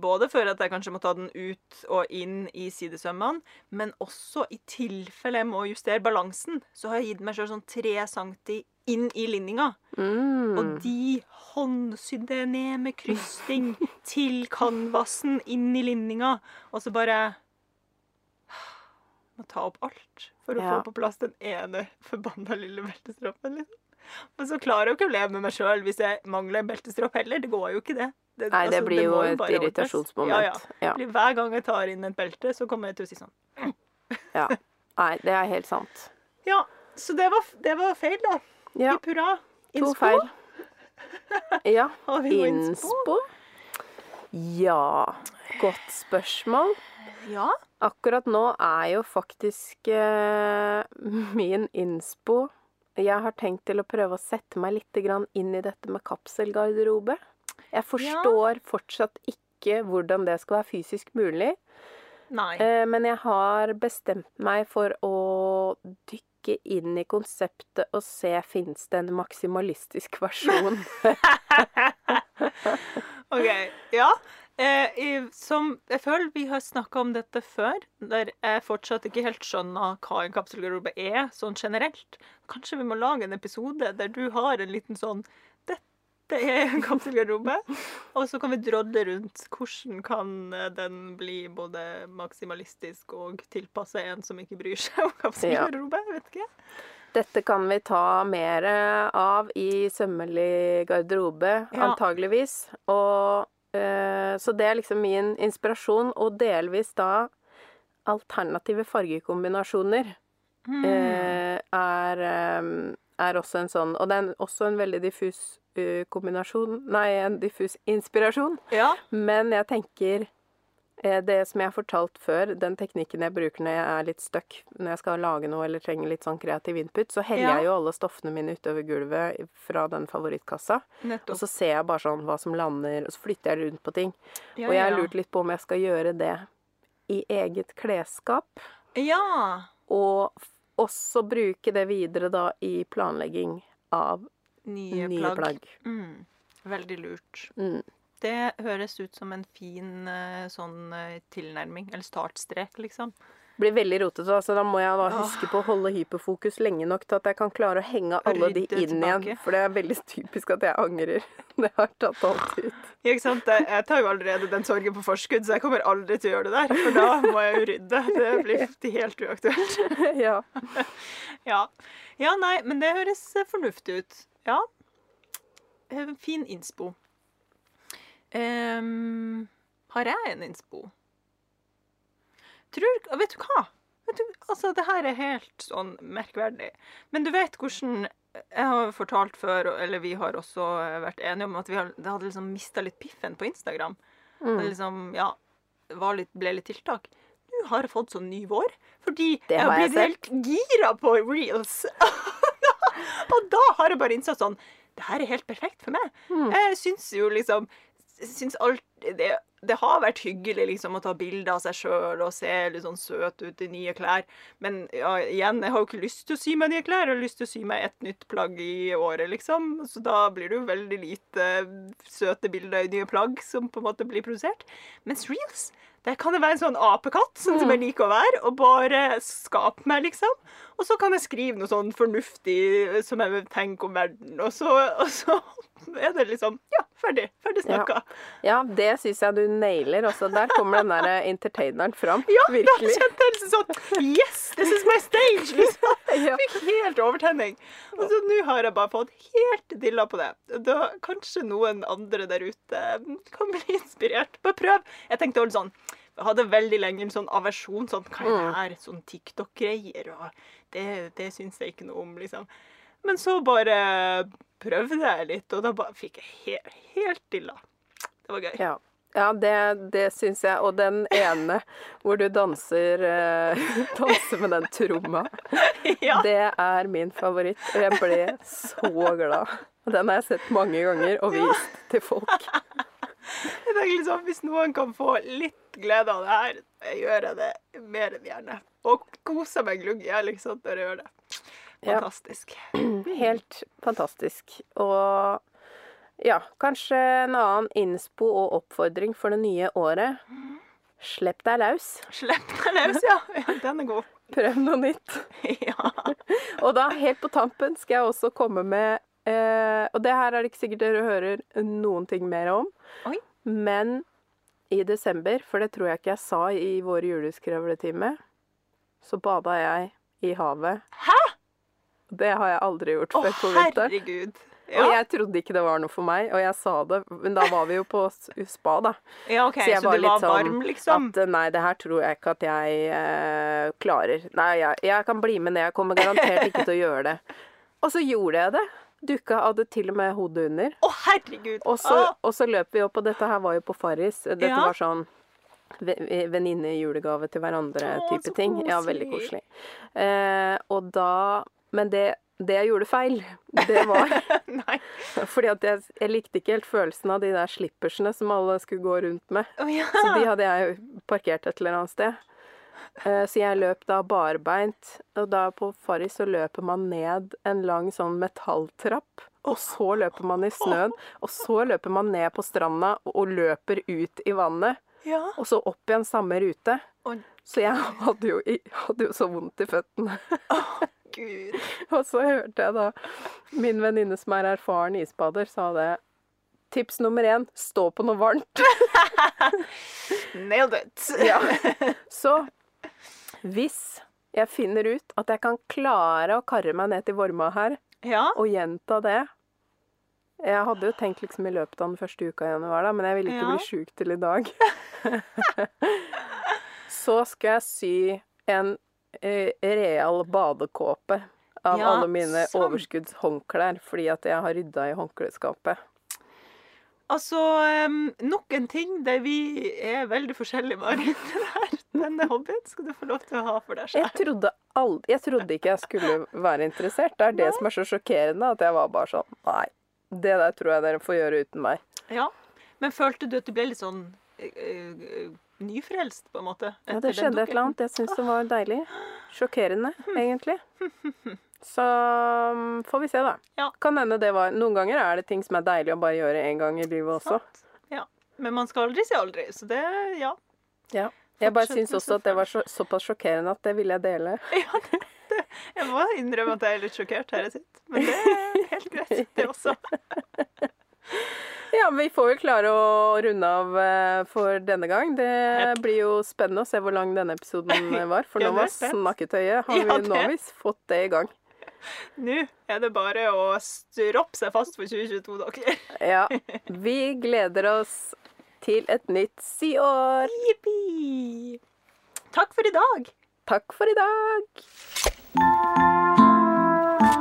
både for at jeg kanskje må ta den ut og inn i sidesømmene, men også i tilfelle jeg må justere balansen, så har jeg gitt meg sjøl sånn tre centi inn i linninga. Mm. Og de håndsydde ned med krysting til canvasen inn i linninga. Og så bare Må ta opp alt for å Ja. få på plass den ene forbanna lille beltestroppen. Liksom. Men så klarer jeg jo ikke å leve med meg sjøl hvis jeg mangler en beltestropp heller. Det går jo ikke, det. det Nei, det altså, blir jo et irritasjonsmoment. Ja, ja. Ja. Hver gang jeg tar inn et belte, så kommer jeg til å si sånn. ja. Nei, det er helt sant. Ja, så det var, det var feil, da. Ja, Hipp hurra. to feil. Ja. Innspo? Innspo? Ja, godt spørsmål. Ja. Akkurat nå er jo faktisk eh, min innspo Jeg har tenkt til å prøve å sette meg litt inn i dette med kapselgarderobe. Jeg forstår fortsatt ikke hvordan det skal være fysisk mulig. Nei. Eh, men jeg har bestemt meg for å dykke inn i konseptet og se fins det en maksimalistisk versjon. OK. Ja. Eh, som Jeg føler vi har snakka om dette før, der jeg fortsatt ikke helt skjønner hva en kapselgarderobe er, sånn generelt. Kanskje vi må lage en episode der du har en liten sånn det, Det er en kapselgarderobe. Og så kan vi drodle rundt hvordan kan eh, den bli både maksimalistisk og tilpassa en som ikke bryr seg om kapselgarderobe. Ja. vet ikke. Dette kan vi ta mer av i sømmelig garderobe, Ja. antageligvis. Og, så det er liksom min inspirasjon, og delvis da alternative fargekombinasjoner Mm. eh, er, eh, er også en sånn Og det er også en veldig diffus eh, kombinasjon Nei, en diffus inspirasjon. Ja. Men jeg tenker eh, det som jeg har fortalt før, den teknikken jeg bruker når jeg er litt stuck, når jeg skal lage noe eller trenger litt sånn kreativ input, så heller Ja. jeg jo alle stoffene mine utover gulvet fra den favorittkassa. Nettopp. Og så ser jeg bare sånn hva som lander, og så flytter jeg rundt på ting. Ja, og jeg har lurt litt på om jeg skal gjøre det i eget klesskap, Ja. og også bruke det videre da i planlegging av Nye, nye plagg. plagg. Mm. Veldig lurt. Mm. Det høres ut som en fin eh, sånn eh, tilnærming, eller startstrek, liksom. Blir veldig rotete, altså. Da må jeg da huske på å holde hyperfokus lenge nok til at jeg kan klare å henge alle de inn inn igjen. For det er veldig typisk at jeg angrer når jeg har tatt alt ut. Ja, ikke sant? Jeg tar jo allerede den sorgen på forskudd, så jeg kommer aldri til å gjøre det der. For da må jeg jo rydde. Det blir helt uaktuelt. ja. Ja. ja, nei, men det høres eh, fornuftig ut. Ja. Fin innspo. Ehm, har jeg en innspo? Tror Vet du hva? Vet du, altså, det her er helt sånn merkverdig. Men du vet hvordan Jeg har fortalt før, eller vi har også vært enige om at vi hadde, hadde liksom mista litt piffen på Instagram. Mm. Det liksom, ja, var litt, ble litt tiltak. Nå har jeg fått sånn ny vår, fordi Det jeg har jeg blitt helt gira på reels. og da har jeg bare innsett sånn Det her er helt perfekt for meg. Mm. Jeg syns jo liksom syns alt det, det har vært hyggelig liksom å ta bilder av seg sjøl og se litt sånn søt ut i nye klær. Men ja, igjen, jeg har jo ikke lyst til å sy meg nye klær. Jeg har lyst til å sy meg et nytt plagg i året, liksom. Så da blir det jo veldig lite søte bilder i nye plagg som på en måte blir produsert. Mens reels, der kan det være en sånn apekatt, sånn som jeg liker å være, og bare skape meg, liksom. Og så kan jeg skrive noe sånn fornuftig som jeg vil tenke om verden, og så, og så er det liksom Ja, ferdig. Ferdig snakka. ja, det syns jeg du nailer. også. der kommer den der entertaineren fram. Ja, da Virkelig. kjente jeg liksom sånn Yes, this is my stage! liksom. Jeg Fikk helt overtenning. Og så nå har jeg bare fått helt dilla på det. Da Kanskje noen andre der ute kan bli inspirert. Bare prøv. Jeg tenkte også sånn Jeg hadde veldig lenge en sånn aversjon. Sånn, hva er det her? Sånn TikTok-greier. og Det, det syns jeg ikke noe om, liksom. Men så bare prøvde jeg litt, og da bare fikk jeg helt, helt dilla. Det var gøy. Ja. Ja, det, det syns jeg. Og den ene hvor du danser, eh, danser med den tromma, Ja. det er min favoritt. Og jeg ble så glad. Og Den har jeg sett mange ganger og vist til folk. Jeg tenker liksom, Hvis noen kan få litt glede av det her, gjør jeg det mer enn gjerne. Og koser meg glugg jeg liksom når jeg gjør det. Ja. Fantastisk. Helt fantastisk. Og ja, kanskje en annen innspo og oppfordring for det nye året. Slipp deg løs. Slipp deg løs, ja. Den er god. Prøv noe nytt. Ja. Og da, helt på tampen, skal jeg også komme med eh, Og det her er det ikke sikkert dere hører noen ting mer om. Oi. Men i desember, for det tror jeg ikke jeg sa i vår juleskrevletime, så bada jeg i havet. Hæ? Det har jeg aldri gjort før på vinteren. herregud. Og jeg trodde ikke det var noe for meg, og jeg sa det, men da var vi jo på spa, da. ja, OK, Så jeg så var du var sånn varm, liksom? At eh, nei, det her tror jeg ikke at jeg eh, klarer. Nei, jeg, jeg kan bli med ned, jeg kommer garantert ikke til å gjøre det. Og så gjorde jeg det. Dukka hadde til og med hodet under. Å, herregud. Og så, Ah. og så løp vi opp, og dette her var jo på Farris. Dette Ja. var sånn venninne-julegave til hverandre-type ting. Ja, veldig koselig. Eh, og da Men det, det jeg gjorde feil, det var fordi at jeg, jeg likte ikke helt følelsen av de der slippersene som alle skulle gå rundt med. Oh, ja. Så de hadde jeg parkert et eller annet sted. Eh, Så jeg løp da barbeint, og da på Farris så løper man ned en lang sånn metalltrapp. Og så løper man i snøen, og så løper man ned på stranda og løper ut i vannet. ja. Og så opp igjen samme rute. Så jeg hadde jo, hadde jo så vondt i føttene. Gud. Og så hørte jeg da min venninne som er erfaren isbader, sa det Tips nummer én stå på noe varmt. Nailed it. Ja. Så hvis jeg finner ut at jeg kan klare å karre meg ned til Vorma her Ja. og gjenta det Jeg hadde jo tenkt liksom i løpet av den første uka i januar, da, men jeg ville ikke Ja. bli sjuk til i dag. Så skal jeg sy en real badekåpe av Ja, alle mine sant. overskuddshåndklær, fordi at jeg har rydda i håndkleskapet. Altså, nok en ting der vi er veldig forskjellige, Marit. Det Denne hobbyen skal du få lov til å ha for deg Jeg selv. trodde, aldri, jeg trodde ikke jeg skulle være interessert. Det er det som er så sjokkerende, at jeg var bare sånn Nei, det der tror jeg dere får gjøre uten meg. Ja. Men følte du at du ble litt sånn eh, eh, nyfrelst, på en måte? Ja, det skjedde et eller annet. Jeg syns det var deilig. Sjokkerende, egentlig. Så um, får vi se, da. Ja. Kan hende det var Noen ganger er det ting som er deilig å bare gjøre én gang i livet også. Ja. Men man skal aldri si aldri, så det Ja. Ja. Jeg bare syns også at det var så, såpass sjokkerende at det ville jeg dele. Jeg må innrømme at jeg er litt sjokkert her jeg sitter. Men det er helt greit, det også. Ja, vi får vel klare å runde av eh, for denne gang. Det blir jo spennende å se hvor lang denne episoden eh, var. For nå var snakketøyet har vi, Nå har vi fått det i gang. Nå er det bare å stroppe seg fast for 2022, dere. Ja. Vi gleder oss til et nytt siår. Jippi! Takk for i dag. Takk for i dag.